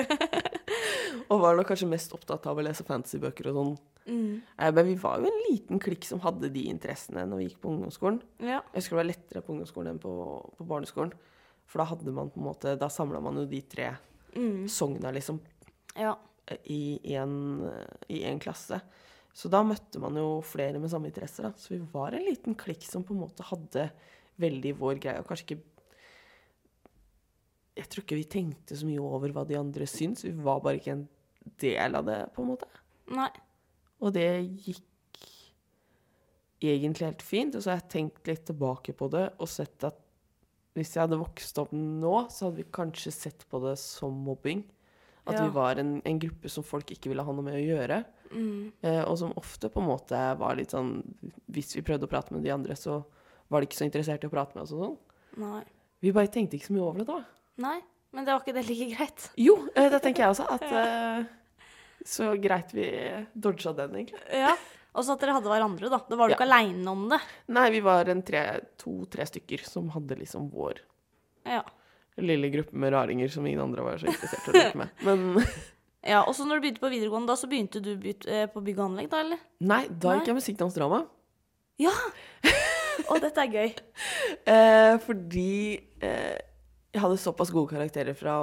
Speaker 2: Og var nok kanskje mest opptatt av å lese fantasybøker og sånn.
Speaker 1: Mm.
Speaker 2: Eh, Men vi var jo en liten klikk som hadde de interessene når vi gikk på ungdomsskolen.
Speaker 1: Ja.
Speaker 2: Jeg husker det var lettere på ungdomsskolen enn på, på barneskolen. For da hadde man på en måte, da samla man jo de tre
Speaker 1: Mm.
Speaker 2: sogna liksom
Speaker 1: ja.
Speaker 2: I én en klasse. Så da møtte man jo flere med samme interesser. Da. Så vi var en liten klikk som på en måte hadde veldig vår greie. Og kanskje ikke Jeg tror ikke vi tenkte så mye over hva de andre syns. Vi var bare ikke en del av det, på en måte.
Speaker 1: Nei.
Speaker 2: Og det gikk egentlig helt fint. Og så har jeg tenkt litt tilbake på det og sett at hvis jeg hadde vokst opp nå, så hadde vi kanskje sett på det som mobbing. At
Speaker 1: Ja.
Speaker 2: vi var en, en gruppe som folk ikke ville ha noe med å gjøre.
Speaker 1: Mm.
Speaker 2: Eh, og som ofte på en måte var litt sånn Hvis vi prøvde å prate med de andre, så var de ikke så interessert i å prate med oss og sånn.
Speaker 1: Nei.
Speaker 2: Vi bare tenkte ikke så mye over det da.
Speaker 1: Nei. Men det var ikke det like greit.
Speaker 2: Jo, eh, det tenker jeg også. At eh, så greit vi dodga den, egentlig.
Speaker 1: Ja. Og så at dere hadde hverandre, da. Da var du
Speaker 2: Ja.
Speaker 1: ikke aleine om det.
Speaker 2: Nei, vi var en tre, to-tre stykker som hadde liksom vår
Speaker 1: Ja.
Speaker 2: Lille gruppe med raringer som ingen andre var så interessert i å leke med. Men
Speaker 1: ja. Og så når du begynte på videregående, da så begynte du byt, eh, på bygg og anlegg, da, eller?
Speaker 2: nei, da gikk jeg musikk, dans, drama.
Speaker 1: Ja! Og dette er gøy.
Speaker 2: Eh, fordi eh, jeg hadde såpass gode karakterer fra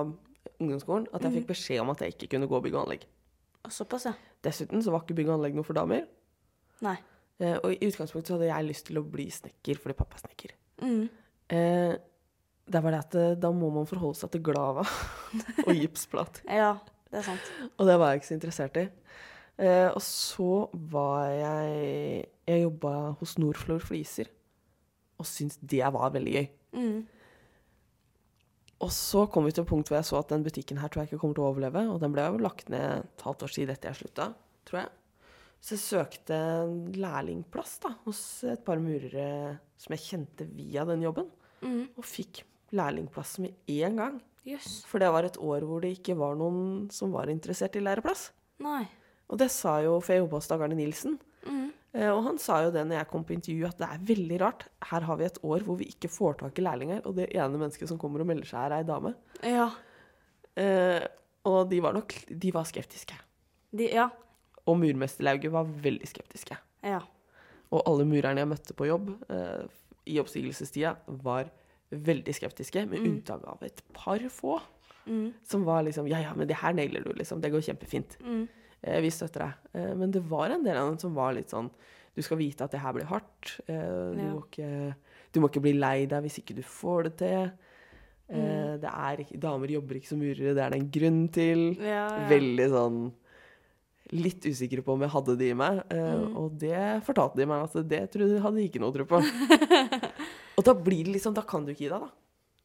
Speaker 2: ungdomsskolen at jeg fikk beskjed om at jeg ikke kunne gå bygg og anlegg.
Speaker 1: Såpass, ja.
Speaker 2: Dessuten så var ikke bygg og anlegg noe for damer.
Speaker 1: Nei.
Speaker 2: Eh, og i utgangspunktet så hadde jeg lyst til å bli snekker fordi pappa er snekker.
Speaker 1: Mm.
Speaker 2: Eh, det var det at eh, da må man forholde seg til glava og gipsplatt.
Speaker 1: Ja, det er sant.
Speaker 2: Og det var jeg ikke så interessert i. Eh, og så var jeg Jeg jobba hos Nordflor Fliser og syntes det var veldig gøy.
Speaker 1: Mm.
Speaker 2: Og så kom vi til et punkt hvor jeg så at den butikken her tror jeg ikke kommer til å overleve. Og den ble jo lagt ned et halvt år siden etter jeg slutta, tror jeg. Så jeg søkte en lærlingplass da, hos et par murere som jeg kjente via den jobben.
Speaker 1: Mm.
Speaker 2: Og fikk lærlingplass med en gang.
Speaker 1: Yes.
Speaker 2: For det var et år hvor det ikke var noen som var interessert i læreplass.
Speaker 1: Nei.
Speaker 2: Og det sa jo, for jeg jobba hos Dag Arne Nilsen.
Speaker 1: Mm.
Speaker 2: Eh, Og han sa jo det når jeg kom på intervju, at det er veldig rart. Her har vi et år hvor vi ikke får tak i lærlinger, og det ene mennesket som kommer og melder seg, er ei dame.
Speaker 1: Ja.
Speaker 2: Eh, og de var nok de var skeptiske.
Speaker 1: De, ja.
Speaker 2: Og murmesterlauget var veldig skeptiske.
Speaker 1: Ja.
Speaker 2: Og alle murerne jeg møtte på jobb eh, i oppsigelsestida, var veldig skeptiske, med unntak av et par få.
Speaker 1: Mm.
Speaker 2: Som var liksom Ja, ja, men det her nailer du, liksom. Det går kjempefint.
Speaker 1: Mm.
Speaker 2: Eh, vi støtter deg. Eh, men det var en del av dem som var litt sånn Du skal vite at det her blir hardt. Eh, du,
Speaker 1: Ja.
Speaker 2: må ikke, du må ikke bli lei deg hvis ikke du får det til. Eh,
Speaker 1: Mm.
Speaker 2: det er damer jobber ikke som murere, det er det en grunn til.
Speaker 1: Ja, ja.
Speaker 2: Veldig sånn Litt usikre på om jeg hadde det i meg. Eh,
Speaker 1: Mm.
Speaker 2: Og det fortalte de meg at det trodde, hadde de ikke noe tro på. og da blir det liksom Da kan du ikke gi deg, da.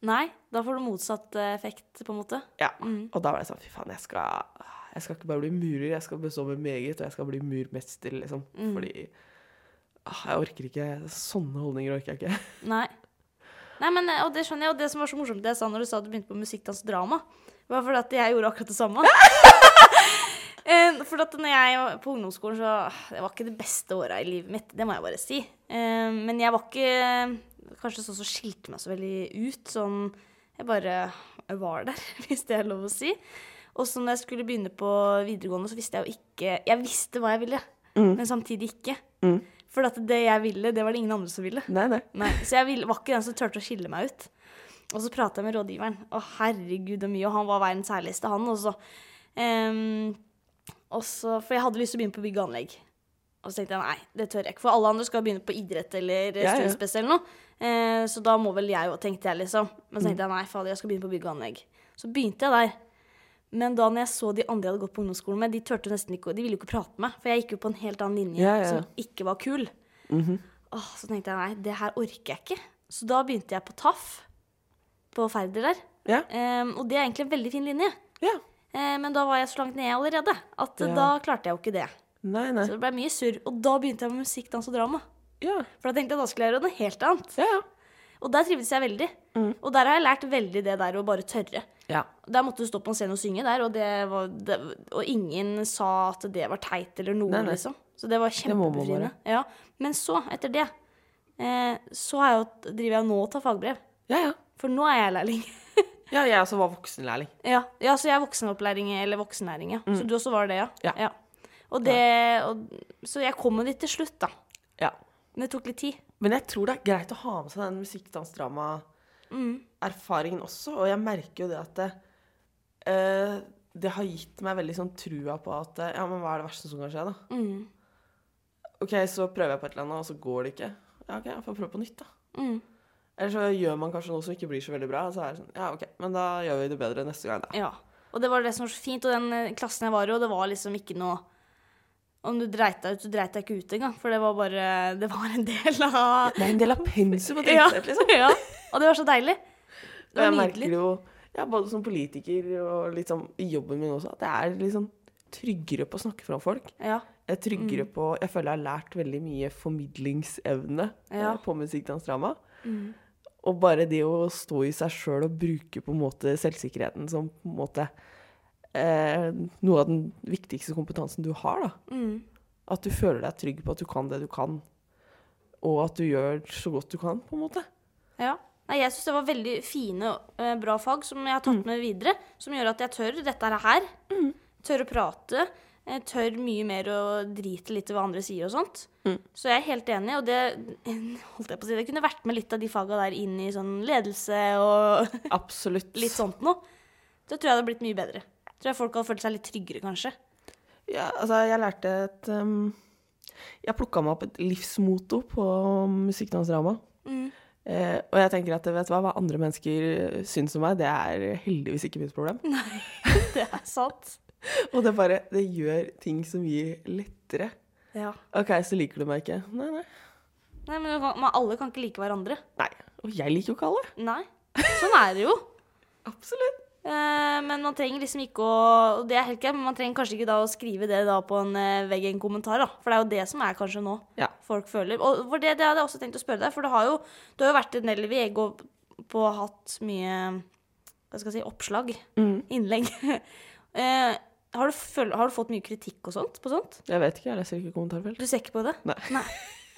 Speaker 1: Nei, da får du motsatt eh, effekt, på en måte.
Speaker 2: Ja.
Speaker 1: Mm.
Speaker 2: Og da var jeg sånn Fy faen, jeg skal, jeg skal ikke bare bli murer, jeg skal bestå med meget, og jeg skal bli murmester, liksom.
Speaker 1: Mm.
Speaker 2: Fordi ah, jeg orker ikke Sånne holdninger orker jeg ikke.
Speaker 1: Nei. Nei, men, eh, og det skjønner jeg, og det som var så morsomt det jeg sa når du sa at du begynte på musikkdans og drama, var fordi at jeg gjorde akkurat det samme. For at når jeg var på ungdomsskolen, så Det var ikke det beste året i livet mitt, det må jeg bare si. Eh, Men jeg var ikke kanskje sånn som skilte meg så veldig ut. Sånn Jeg bare var der, hvis det er lov å si. Og så når jeg skulle begynne på videregående, så visste jeg jo ikke Jeg visste hva jeg ville. men samtidig ikke.
Speaker 2: Mm.
Speaker 1: For at det jeg ville, det var det ingen andre som ville.
Speaker 2: Nei, nei.
Speaker 1: Nei, så jeg ville, var ikke den som turte å skille meg ut. Og så prata jeg med rådgiveren. Å, herregud, så mye. Og han var verdens herligste, han. Og så, ehm, og så For jeg hadde lyst til å begynne på bygg og anlegg. Og så tenkte jeg nei, det tør jeg ikke. For alle andre skal begynne på idrett eller
Speaker 2: Ja,
Speaker 1: studiespes eller noe. Eh, så da må vel jeg òg, tenkte jeg liksom. Men så
Speaker 2: Mm.
Speaker 1: tenkte jeg nei, fader, jeg skal begynne på bygg og anlegg. Så begynte jeg der. Men da når jeg så de andre jeg hadde gått på ungdomsskolen med, de turte nesten ikke, de ville jo ikke prate med. For jeg gikk jo på en helt annen linje
Speaker 2: Ja, ja.
Speaker 1: som ikke var kul.
Speaker 2: Mhm.
Speaker 1: Åh, så tenkte jeg nei, det her orker jeg ikke. Så da begynte jeg på TAF, på Færder der.
Speaker 2: Ja.
Speaker 1: Ehm, og det er egentlig en veldig fin linje.
Speaker 2: ja.
Speaker 1: Eh, men da var jeg så langt nede allerede at eh,
Speaker 2: Ja.
Speaker 1: da klarte jeg jo ikke det.
Speaker 2: Nei, nei.
Speaker 1: Så det ble mye surr. Og da begynte jeg med musikk, dans og drama.
Speaker 2: Ja.
Speaker 1: For da tenkte jeg da skulle jeg gjøre noe helt annet.
Speaker 2: Ja.
Speaker 1: Og der trivdes jeg veldig.
Speaker 2: Mm.
Speaker 1: Og der har jeg lært veldig det der å bare tørre.
Speaker 2: Ja.
Speaker 1: Der måtte du stå på en scene og synge der, og, det var, det, og ingen sa at det var teit eller noe,
Speaker 2: Nei,
Speaker 1: liksom. Så det var kjempebefriende. Ja. Men så, etter det, eh, så har jeg jo, driver jeg nå og tar fagbrev.
Speaker 2: Ja, ja.
Speaker 1: For nå er jeg lærling.
Speaker 2: Ja, jeg også var voksenlærling.
Speaker 1: ja, ja, så jeg er voksenopplæring, eller voksenlæring, ja. Så du også var det, ja?
Speaker 2: Ja. Ja.
Speaker 1: Og det, og, så jeg kom jo dit til slutt, da.
Speaker 2: Ja.
Speaker 1: Men det tok litt tid.
Speaker 2: Men jeg tror det er greit å ha med seg den musikk, dans, drama-erfaringen også. Og jeg merker jo det at det, uh, det har gitt meg veldig sånn trua på at eh, Ja, men hva er det verste som kan skje, da?
Speaker 1: Mm.
Speaker 2: OK, så prøver jeg på et eller annet, og så går det ikke. Ja, OK, jeg får prøve på nytt, da.
Speaker 1: Mm.
Speaker 2: Eller så gjør man kanskje noe som ikke blir så veldig bra, og så er det sånn Ja, OK, men da gjør vi det bedre neste gang, da.
Speaker 1: Ja. Og det var det som var så fint. Og den eh, klassen jeg var i, og det var liksom ikke noe Om du dreit deg ut, så dreit deg ikke ut engang. For det var bare Det var en del av
Speaker 2: Det er en del av pensum å drite seg liksom.
Speaker 1: ja. Og det var så deilig. Det var
Speaker 2: jeg merker
Speaker 1: nydelig.
Speaker 2: det jo ja, både som politiker og sånn i jobben min også, at jeg er sånn tryggere på å snakke foran folk.
Speaker 1: Ja.
Speaker 2: Jeg er tryggere på Jeg føler jeg har lært veldig mye formidlingsevne eh,
Speaker 1: Ja.
Speaker 2: på musikk, dans, drama. Og bare det å stå i seg sjøl og bruke på en måte selvsikkerheten som på en måte eh, noe av den viktigste kompetansen du har, da.
Speaker 1: Mm.
Speaker 2: At du føler deg trygg på at du kan det du kan, og at du gjør så godt du kan, på en måte.
Speaker 1: ja. Nei, jeg syns det var veldig fine, eh, bra fag som jeg har tatt
Speaker 2: Mm.
Speaker 1: med videre. Som gjør at jeg tør dette her. Tør å prate. Jeg tør mye mer å drite litt i hva andre sier og sånt.
Speaker 2: Mm.
Speaker 1: Så jeg er helt enig, og det holdt jeg på å si, det kunne vært med litt av de faga der inn i sånn ledelse og
Speaker 2: Absolutt.
Speaker 1: litt sånt noe. Da tror jeg det hadde blitt mye bedre. Tror jeg folk hadde følt seg litt tryggere, kanskje.
Speaker 2: Ja, altså, jeg lærte et um, Jeg plukka meg opp et livsmotto på musikkdansdrama.
Speaker 1: Mm.
Speaker 2: Eh, og jeg tenker at vet du hva, hva andre mennesker syns om meg, det er heldigvis ikke mitt problem.
Speaker 1: Nei, Det er sant.
Speaker 2: Og det bare Det gjør ting så mye lettere.
Speaker 1: Ja.
Speaker 2: OK, så liker du meg ikke. Nei, nei.
Speaker 1: Nei, men man- alle kan ikke like hverandre.
Speaker 2: Nei. Og jeg liker jo ikke alle.
Speaker 1: Nei. Sånn er det jo.
Speaker 2: Absolutt.
Speaker 1: Eh, men man trenger liksom ikke å og Det er helt greit, men man trenger kanskje ikke da å skrive det da på en eh, vegg i en kommentar, da. For det er jo det som er kanskje nå
Speaker 2: Ja.
Speaker 1: folk føler. Og for det, det hadde jeg også tenkt å spørre deg, for det har jo, du har jo vært en del VG og på hatt mye hva skal jeg si, oppslag,
Speaker 2: Mm.
Speaker 1: innlegg. eh, har, du har du fått mye kritikk og sånt på sånt?
Speaker 2: Jeg vet ikke, jeg leser ikke kommentarfelt.
Speaker 1: Du ser ikke på det?
Speaker 2: Nei.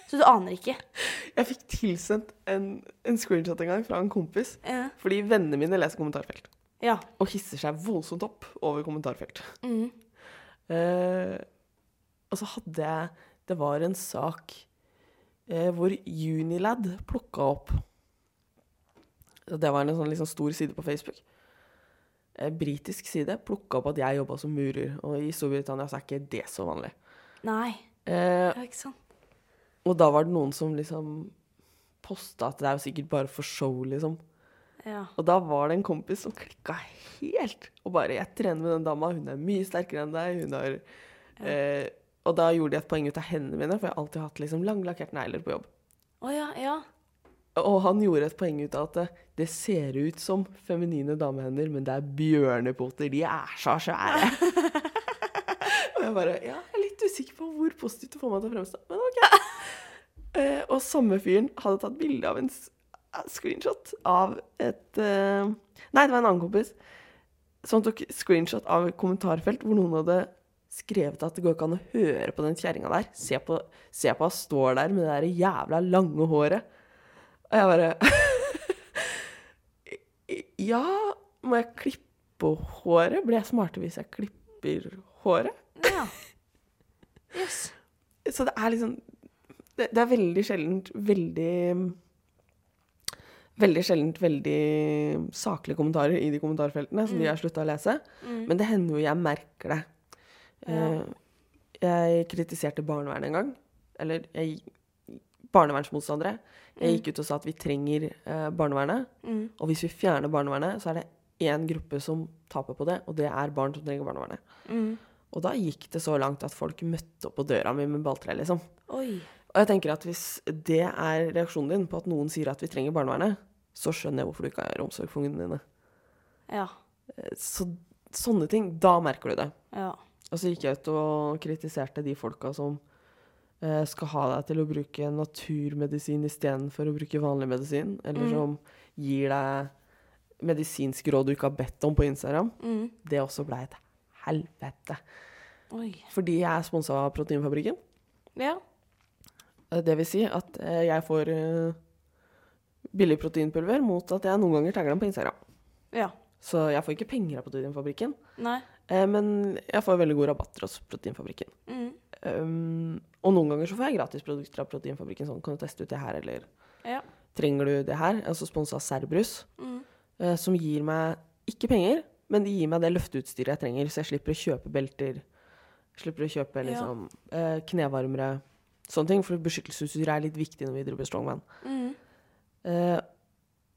Speaker 1: Så du aner ikke?
Speaker 2: Jeg fikk tilsendt en, en screenshot en gang fra en kompis.
Speaker 1: Ja.
Speaker 2: Fordi vennene mine leser kommentarfelt.
Speaker 1: ja.
Speaker 2: Og hisser seg voldsomt opp over kommentarfelt.
Speaker 1: Mm.
Speaker 2: Eh, og så hadde jeg Det var en sak eh, hvor Unilad plukka opp Det var en sånn liksom stor side på Facebook. Eh, britisk side plukka opp at jeg jobba som murer. Og i Storbritannia så er ikke det så vanlig.
Speaker 1: Nei.
Speaker 2: Eh,
Speaker 1: er ikke sant?
Speaker 2: og da var det noen som liksom posta at det er jo sikkert bare for show, liksom.
Speaker 1: Ja.
Speaker 2: Og da var det en kompis som klikka helt. Og bare 'Jeg trener med den dama, hun er mye sterkere enn deg'. Hun har eh, Og da gjorde de et poeng ut av hendene mine, for jeg har alltid hatt liksom langlakkerte negler på jobb.
Speaker 1: Oh, ja, ja.
Speaker 2: Og han gjorde et poeng ut av at det, ser ut som feminine damehender, men det er bjørnepoter. De er så svære. og jeg bare Ja, jeg er litt usikker på hvor positivt det får meg til å fremstå, men OK. Eh, og samme fyren hadde tatt bilde av en screenshot av et eh, Nei, det var en annen kompis som tok screenshot av et kommentarfelt hvor noen hadde skrevet at det går ikke an å høre på den kjerringa der. Se på, se på står der med det der jævla lange håret. Og jeg bare Ja, må jeg klippe håret? Blir jeg smartere hvis jeg klipper håret?
Speaker 1: Ja. Yes.
Speaker 2: Så det er liksom det, det er veldig sjeldent veldig Veldig sjeldent veldig saklige kommentarer i de kommentarfeltene som de har slutta å lese. Men det hender jo jeg merker det. Ja. jeg kritiserte barnevernet en gang. Eller jeg, barnevernsmotstandere. Jeg gikk ut og sa at vi trenger eh, barnevernet. Og hvis vi fjerner barnevernet, så er det én gruppe som taper på det, og det er barn som trenger barnevernet. Og da gikk det så langt at folk møtte opp på døra mi med balltre, liksom.
Speaker 1: Oi.
Speaker 2: Og jeg tenker at hvis det er reaksjonen din på at noen sier at vi trenger barnevernet, så skjønner jeg hvorfor du ikke har omsorg for ungene dine.
Speaker 1: Ja.
Speaker 2: Eh, Så sånne ting, da merker du det.
Speaker 1: Ja.
Speaker 2: Og så gikk jeg ut og kritiserte de folka som skal ha deg til å bruke naturmedisin istedenfor å bruke vanlig medisin, eller som gir deg medisinsk råd du ikke har bedt om på Instagram.
Speaker 1: Mm.
Speaker 2: Det også ble et helvete.
Speaker 1: Oi.
Speaker 2: Fordi jeg er sponsa av Proteinfabrikken.
Speaker 1: Ja.
Speaker 2: Eh, Det vil si at eh, jeg får eh, billig proteinpulver mot at jeg noen ganger tagger dem på Instagram.
Speaker 1: Ja.
Speaker 2: Så jeg får ikke penger av Proteinfabrikken,
Speaker 1: Nei.
Speaker 2: eh, men jeg får veldig god rabatter hos Proteinfabrikken.
Speaker 1: Mm.
Speaker 2: Um, og noen ganger så får jeg gratisprodukter av Proteinfabrikken. Sånn, kan du teste ut det her, eller
Speaker 1: Ja.
Speaker 2: trenger du det her? Altså sponsa Serbrus,
Speaker 1: Mm.
Speaker 2: uh, som gir meg ikke penger, men de gir meg det løfteutstyret jeg trenger, så jeg slipper å kjøpe belter. Slipper å kjøpe
Speaker 1: Ja.
Speaker 2: liksom, eh, knevarmere, sånne ting. For beskyttelsesutstyr er litt viktig når vi driver strongman.
Speaker 1: Mm.
Speaker 2: Uh,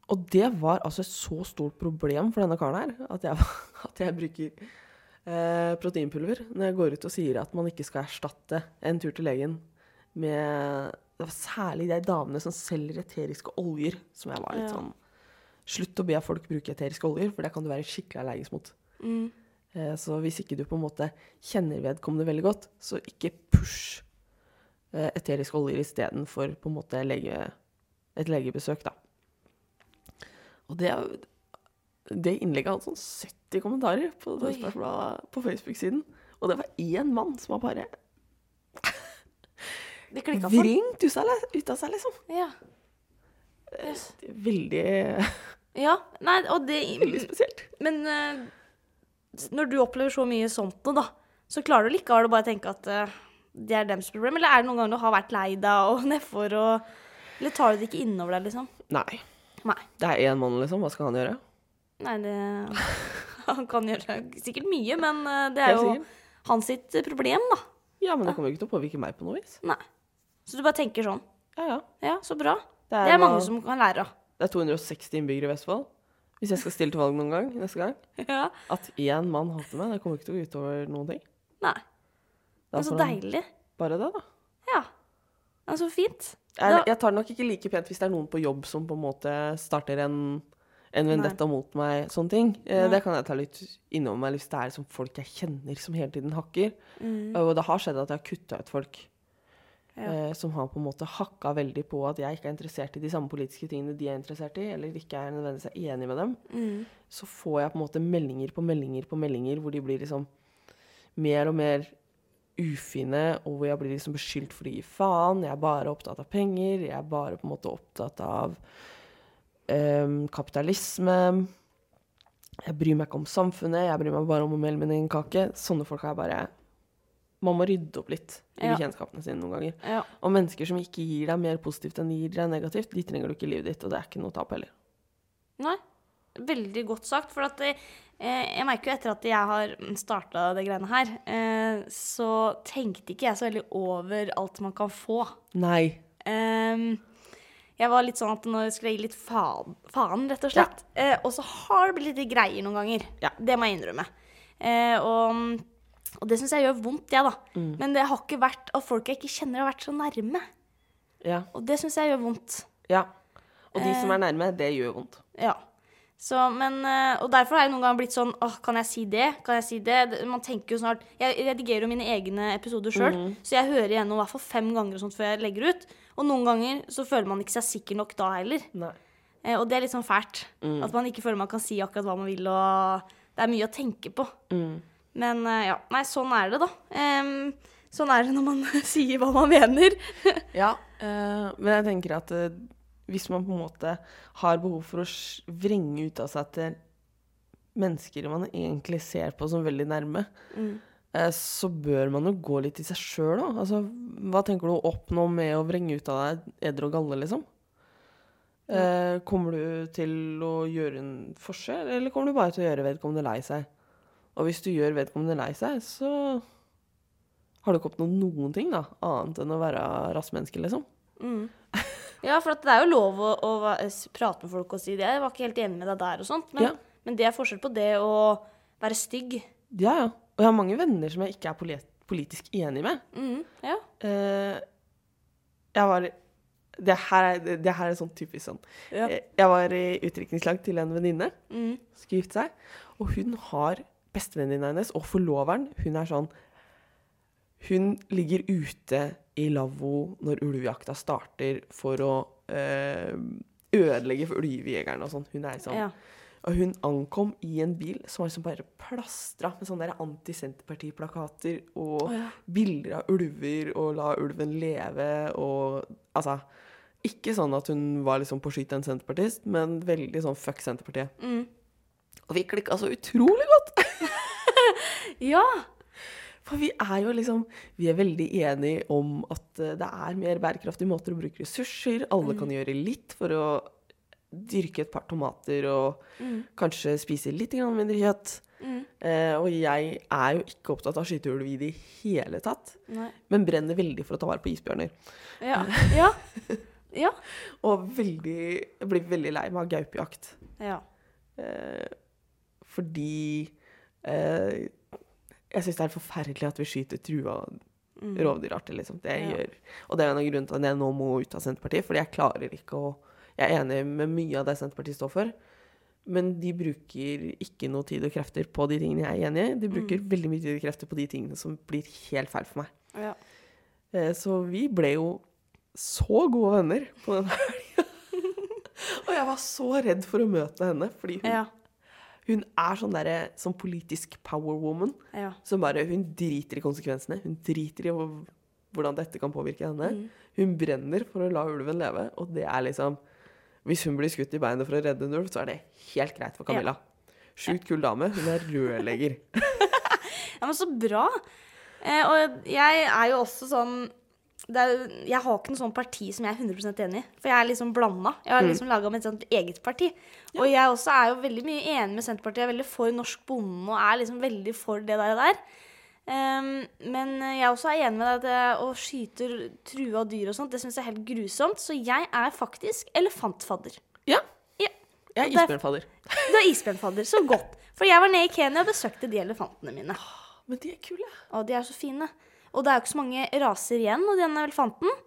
Speaker 2: og det var altså et så stort problem for denne karen her, at jeg, at jeg bruker eh, proteinpulver når jeg går ut og sier at man ikke skal erstatte en tur til legen med Det var særlig de damene som selger eteriske oljer, som jeg var litt sånn Slutt å be folk bruke eteriske oljer, for det kan du være skikkelig allergisk mot.
Speaker 1: Mm.
Speaker 2: Eh, så hvis ikke du på en måte kjenner vedkommende veldig godt, så ikke push eh, eteriske oljer istedenfor på en måte lege, et legebesøk, da. Og det, det innlegget hadde sånn 70 kommentarer på det spørsmålet på Facebook-siden. Og det var én mann som var bare
Speaker 1: Det klikka for
Speaker 2: Vringt ut av seg, liksom.
Speaker 1: Ja. Yes.
Speaker 2: Er Veldig,
Speaker 1: ja. Nei, og det
Speaker 2: veldig spesielt.
Speaker 1: Men eh, når du opplever så mye sånt nå, da, så klarer du likevel å bare tenke at eh, det er dems problem? Eller er det noen ganger du har vært lei deg og nedfor og Eller tar du det ikke innover deg, liksom?
Speaker 2: Nei.
Speaker 1: Nei.
Speaker 2: Det er én mann, liksom. Hva skal han gjøre?
Speaker 1: Nei, det Han kan gjøre sikkert mye, men eh, det er jo hans sitt problem, da.
Speaker 2: Ja, men det kommer jo ikke til å påvirke meg på noe vis.
Speaker 1: Nei. Så du bare tenker sånn.
Speaker 2: Ja, ja.
Speaker 1: Ja, så bra.
Speaker 2: Det
Speaker 1: Det er mange som kan lære av.
Speaker 2: Det er 260 innbyggere i Vestfold. Hvis jeg skal stille til valg noen gang neste gang,
Speaker 1: Ja.
Speaker 2: at én mann hater meg, det kommer ikke til å gå utover noen ting.
Speaker 1: Nei.
Speaker 2: Det
Speaker 1: Men så deilig.
Speaker 2: Bare det, da.
Speaker 1: Ja. Det er Så fint.
Speaker 2: Jeg, jeg tar det nok ikke like pent hvis det er noen på jobb som på en måte starter en, en vendetta mot meg, sånne ting. Eh, det kan jeg ta litt innover meg hvis det er liksom folk jeg kjenner som hele tiden hakker.
Speaker 1: Mm.
Speaker 2: Og det har skjedd at jeg har kutta ut folk
Speaker 1: Ja.
Speaker 2: eh, som har på en måte hakka veldig på at jeg ikke er interessert i de samme politiske tingene de er interessert i, eller ikke er nødvendigvis enig med dem.
Speaker 1: Mm.
Speaker 2: så får jeg på en måte meldinger på meldinger på meldinger hvor de blir liksom mer og mer ufine, og hvor jeg blir liksom beskyldt for å gi faen. Jeg er bare opptatt av penger. Jeg er bare på en måte opptatt av em, kapitalisme. Jeg bryr meg ikke om samfunnet. Jeg bryr meg bare om å melde min egen kake. Sånne folk er bare Man må rydde opp litt i
Speaker 1: Ja.
Speaker 2: bekjentskapene sine noen ganger.
Speaker 1: Ja.
Speaker 2: Og mennesker som ikke gir deg mer positivt enn de gir deg negativt, de trenger du ikke i livet ditt, og det er ikke noe tap heller.
Speaker 1: Nei. Veldig godt sagt. For at eh, jeg merker jo etter at jeg har starta det greiene her, eh, så tenkte ikke jeg så veldig over alt man kan få.
Speaker 2: Nei.
Speaker 1: Ehm, jeg var litt sånn at nå skulle jeg gi litt faen, faen rett og slett. Eh, og så har det blitt litt greier noen ganger.
Speaker 2: Ja.
Speaker 1: Det må jeg innrømme. Eh, og, og det syns jeg gjør vondt, jeg, da.
Speaker 2: Mm.
Speaker 1: Men det har ikke vært at folk jeg ikke kjenner, har vært så nærme.
Speaker 2: Ja.
Speaker 1: Og det syns jeg gjør vondt.
Speaker 2: Ja. Og de
Speaker 1: Eh.
Speaker 2: som er nærme, det gjør vondt.
Speaker 1: Ja. Så, men, eh, og derfor har jeg noen ganger blitt sånn åh, Kan jeg si det? Kan jeg si det? Man tenker jo snart Jeg redigerer jo mine egne episoder sjøl,
Speaker 2: Mhm.
Speaker 1: så jeg hører igjennom hvert fall fem ganger og sånt før jeg legger ut. Og noen ganger så føler man ikke seg sikker nok da heller. Eh, og det er litt sånn fælt.
Speaker 2: Mm.
Speaker 1: At man ikke føler man kan si akkurat hva man vil, og det er mye å tenke på.
Speaker 2: Mm.
Speaker 1: Men eh, ja, nei, sånn er det, da. Um, sånn er det når man sier hva man mener.
Speaker 2: Ja, uh, men jeg tenker at uh, hvis man på en måte har behov for å vrenge ut av seg til mennesker man egentlig ser på som veldig nærme,
Speaker 1: Mm.
Speaker 2: Eh, så bør man jo gå litt i seg sjøl, da. Altså, hva tenker du å oppnå med å vrenge ut av deg eder og galle, liksom? Ja. kommer du til å gjøre en forskjell, eller kommer du bare til å gjøre vedkommende lei seg? Og hvis du gjør vedkommende lei seg, så har du ikke oppnådd noen ting, da, annet enn å være rassmenneske, liksom.
Speaker 1: Mm. Ja, for det er jo lov å, å prate med folk og si det. Jeg var ikke helt enig med deg der og sånt, men,
Speaker 2: Ja.
Speaker 1: men det er forskjell på det å være stygg.
Speaker 2: Ja, ja. Og jeg har mange venner som jeg ikke er politisk enig med.
Speaker 1: Mm, ja.
Speaker 2: Eh, jeg var det her, er, det her er sånn typisk sånn.
Speaker 1: Ja.
Speaker 2: Eh, Jeg var i utdrikningslag til en venninne.
Speaker 1: Mm.
Speaker 2: Skulle gifte seg. Og hun har bestevenninna hennes og forloveren. Hun er sånn Hun ligger ute i lavvo når ulvejakta starter for å øh, ødelegge for ulvejegerne og sånn. Hun er sånn.
Speaker 1: ja.
Speaker 2: Og hun ankom i en bil som var liksom bare plastra med sånne anti-Senterparti-plakater og
Speaker 1: oh, ja.
Speaker 2: bilder av ulver og la ulven leve og Altså Ikke sånn at hun var liksom på skyt en senterpartist, men veldig sånn fuck Senterpartiet.
Speaker 1: Mm.
Speaker 2: Og vi klikka så utrolig godt!
Speaker 1: ja.
Speaker 2: For vi er jo liksom Vi er veldig enige om at eh, det er mer bærekraftige måter å bruke ressurser. Alle kan gjøre litt for å dyrke et par tomater og
Speaker 1: Mm.
Speaker 2: kanskje spise litt mindre kjøtt.
Speaker 1: Mm.
Speaker 2: Eh, og jeg er jo ikke opptatt av skyteulv i det hele tatt,
Speaker 1: Nei.
Speaker 2: men brenner veldig for å ta vare på isbjørner.
Speaker 1: Ja. ja. Ja.
Speaker 2: Og veldig, jeg blir veldig lei meg av gaupejakt.
Speaker 1: Ja.
Speaker 2: Eh, fordi eh, jeg syns det er forferdelig at vi skyter trua
Speaker 1: Mm.
Speaker 2: rovdyrarter, liksom. Det jeg
Speaker 1: Ja.
Speaker 2: gjør. Og det er en av grunnene til at jeg nå må ut av Senterpartiet, fordi jeg klarer ikke å Jeg er enig med mye av det Senterpartiet står for, men de bruker ikke noe tid og krefter på de tingene jeg er enig i. De bruker veldig mye tid og krefter på de tingene som blir helt feil for meg.
Speaker 1: Ja.
Speaker 2: Eh, Så vi ble jo så gode venner på den helga. og jeg var så redd for å møte henne, fordi hun,
Speaker 1: Ja.
Speaker 2: hun er sånn derre sånn politisk power woman.
Speaker 1: Ja.
Speaker 2: Som bare Hun driter i konsekvensene. Hun driter i hvordan dette kan påvirke henne.
Speaker 1: Mm.
Speaker 2: Hun brenner for å la ulven leve, og det er liksom Hvis hun blir skutt i beinet for å redde en ulv, så er det helt greit for Camilla. Sjukt kul dame. Hun er rørlegger.
Speaker 1: Ja, men så bra. Eh, og jeg er jo også sånn er, Jeg har ikke noe sånn parti som jeg er 100% enig i. For jeg er liksom blanda. Jeg har liksom laga mitt sånt eget parti. Og jeg også er jo veldig mye enig med Senterpartiet. Jeg er veldig for norsk bonde og er liksom veldig for det der. Og der. Ehm, men jeg også er enig med deg at det å skyte trua dyr og sånt, det syns jeg er helt grusomt. Så jeg er faktisk elefantfadder.
Speaker 2: Ja.
Speaker 1: Ja.
Speaker 2: Jeg er isbjørnfadder.
Speaker 1: Du er isbjørnfadder. Så godt. For jeg var nede i Kenya og besøkte de elefantene mine.
Speaker 2: Men de er kule.
Speaker 1: Og de er så fine. Og det er jo ikke så mange raser igjen av denne elefanten.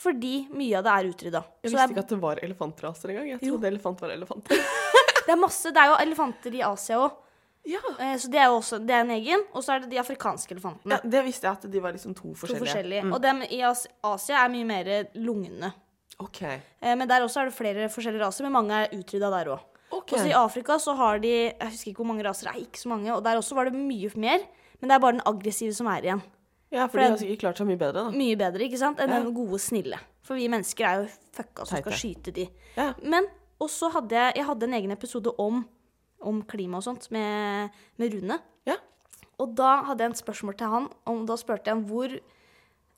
Speaker 1: Fordi mye av det er utrydda.
Speaker 2: Jeg visste ikke at det var elefantraser engang. Jeg
Speaker 1: Jo.
Speaker 2: trodde elefant var elefanter.
Speaker 1: det er masse Det er jo elefanter i Asia òg.
Speaker 2: Ja.
Speaker 1: Så det er jo også det er en egen. Og så er det de afrikanske elefantene.
Speaker 2: ja, Det visste jeg at de var liksom to
Speaker 1: To
Speaker 2: forskjellige.
Speaker 1: forskjellige.
Speaker 2: Mm.
Speaker 1: Og dem i As Asia er mye mer lugne.
Speaker 2: Okay.
Speaker 1: Eh, Men der også er det flere forskjellige raser, men mange er utrydda der òg.
Speaker 2: Okay.
Speaker 1: Og så i Afrika så har de Jeg husker ikke hvor mange raser, det er ikke så mange. Og der også var det mye mer. Men det er bare den aggressive som er igjen.
Speaker 2: Ja, for
Speaker 1: for
Speaker 2: de har sikkert klart seg mye bedre, da.
Speaker 1: Mye bedre, ikke sant? Enn
Speaker 2: Ja.
Speaker 1: den gode, snille. For vi mennesker er jo fucka som skal skyte de.
Speaker 2: Ja.
Speaker 1: Men og så hadde jeg, jeg hadde en egen episode om, om klima og sånt med, med Rune.
Speaker 2: Ja.
Speaker 1: Og da hadde jeg et spørsmål til han. og da spurte jeg ham hvor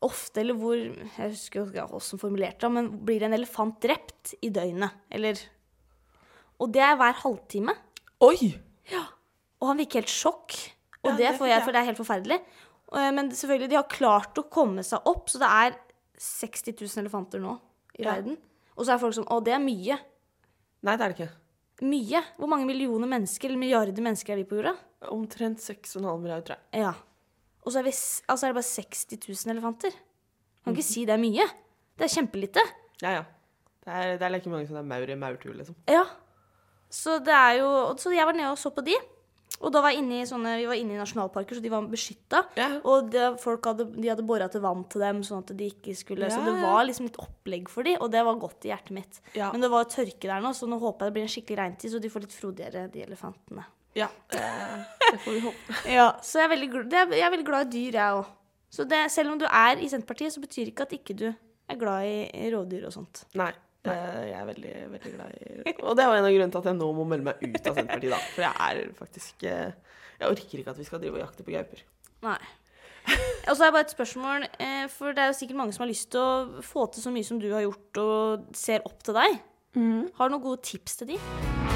Speaker 1: ofte, eller hvor Jeg husker ikke hvordan formulerte det, men blir en elefant drept i døgnet? Eller Og det er hver halvtime.
Speaker 2: Oi! Ja.
Speaker 1: Og han fikk helt sjokk. Og
Speaker 2: Ja,
Speaker 1: det får jeg,
Speaker 2: jeg.
Speaker 1: for det er helt forferdelig. Eh, Men selvfølgelig, de har klart å komme seg opp, så det er 60 000 elefanter nå i
Speaker 2: Ja.
Speaker 1: verden. Og så er folk sånn Å, det er mye.
Speaker 2: Nei, det er det ikke.
Speaker 1: Mye. Hvor mange millioner mennesker, eller milliarder mennesker er vi på jorda?
Speaker 2: Omtrent 6,5 milliarder, tror jeg.
Speaker 1: Ja. Og så er, vi, altså er det bare 60 000 elefanter. Kan
Speaker 2: Mhm.
Speaker 1: ikke si det er mye. Det er kjempelite.
Speaker 2: Ja, ja. Det er, det er like mange som det er maur i maurtue, liksom.
Speaker 1: Ja. Så det er jo Så jeg var nede og så på de. Og da var inne i sånne, vi var inne i nasjonalparker, så de var beskytta.
Speaker 2: Ja.
Speaker 1: Og de, folk hadde, de hadde bora til vann til dem, sånn at de ikke skulle Så det var liksom litt opplegg for dem, og det var godt i hjertet mitt.
Speaker 2: Ja.
Speaker 1: Men det var tørke der nå, så nå håper jeg det blir en skikkelig regntid, så de får litt frodigere, de elefantene.
Speaker 2: Ja, det, får vi håpe.
Speaker 1: Ja, Så jeg er veldig, gl- er, jeg er veldig glad i dyr, jeg òg. Så det, selv om du er i Senterpartiet, så betyr ikke at ikke du er glad i, i rovdyr og sånt.
Speaker 2: Nei. Det, jeg er veldig, veldig glad i Og det er en av grunnene til at jeg nå må melde meg ut av Senterpartiet, da. For jeg er faktisk eh, Jeg orker ikke at vi skal drive og jakte på gauper.
Speaker 1: Nei. Og så er bare et spørsmål, eh, for det er jo sikkert mange som har lyst til å få til så mye som du har gjort, og ser opp til deg. Har du noen gode tips til de?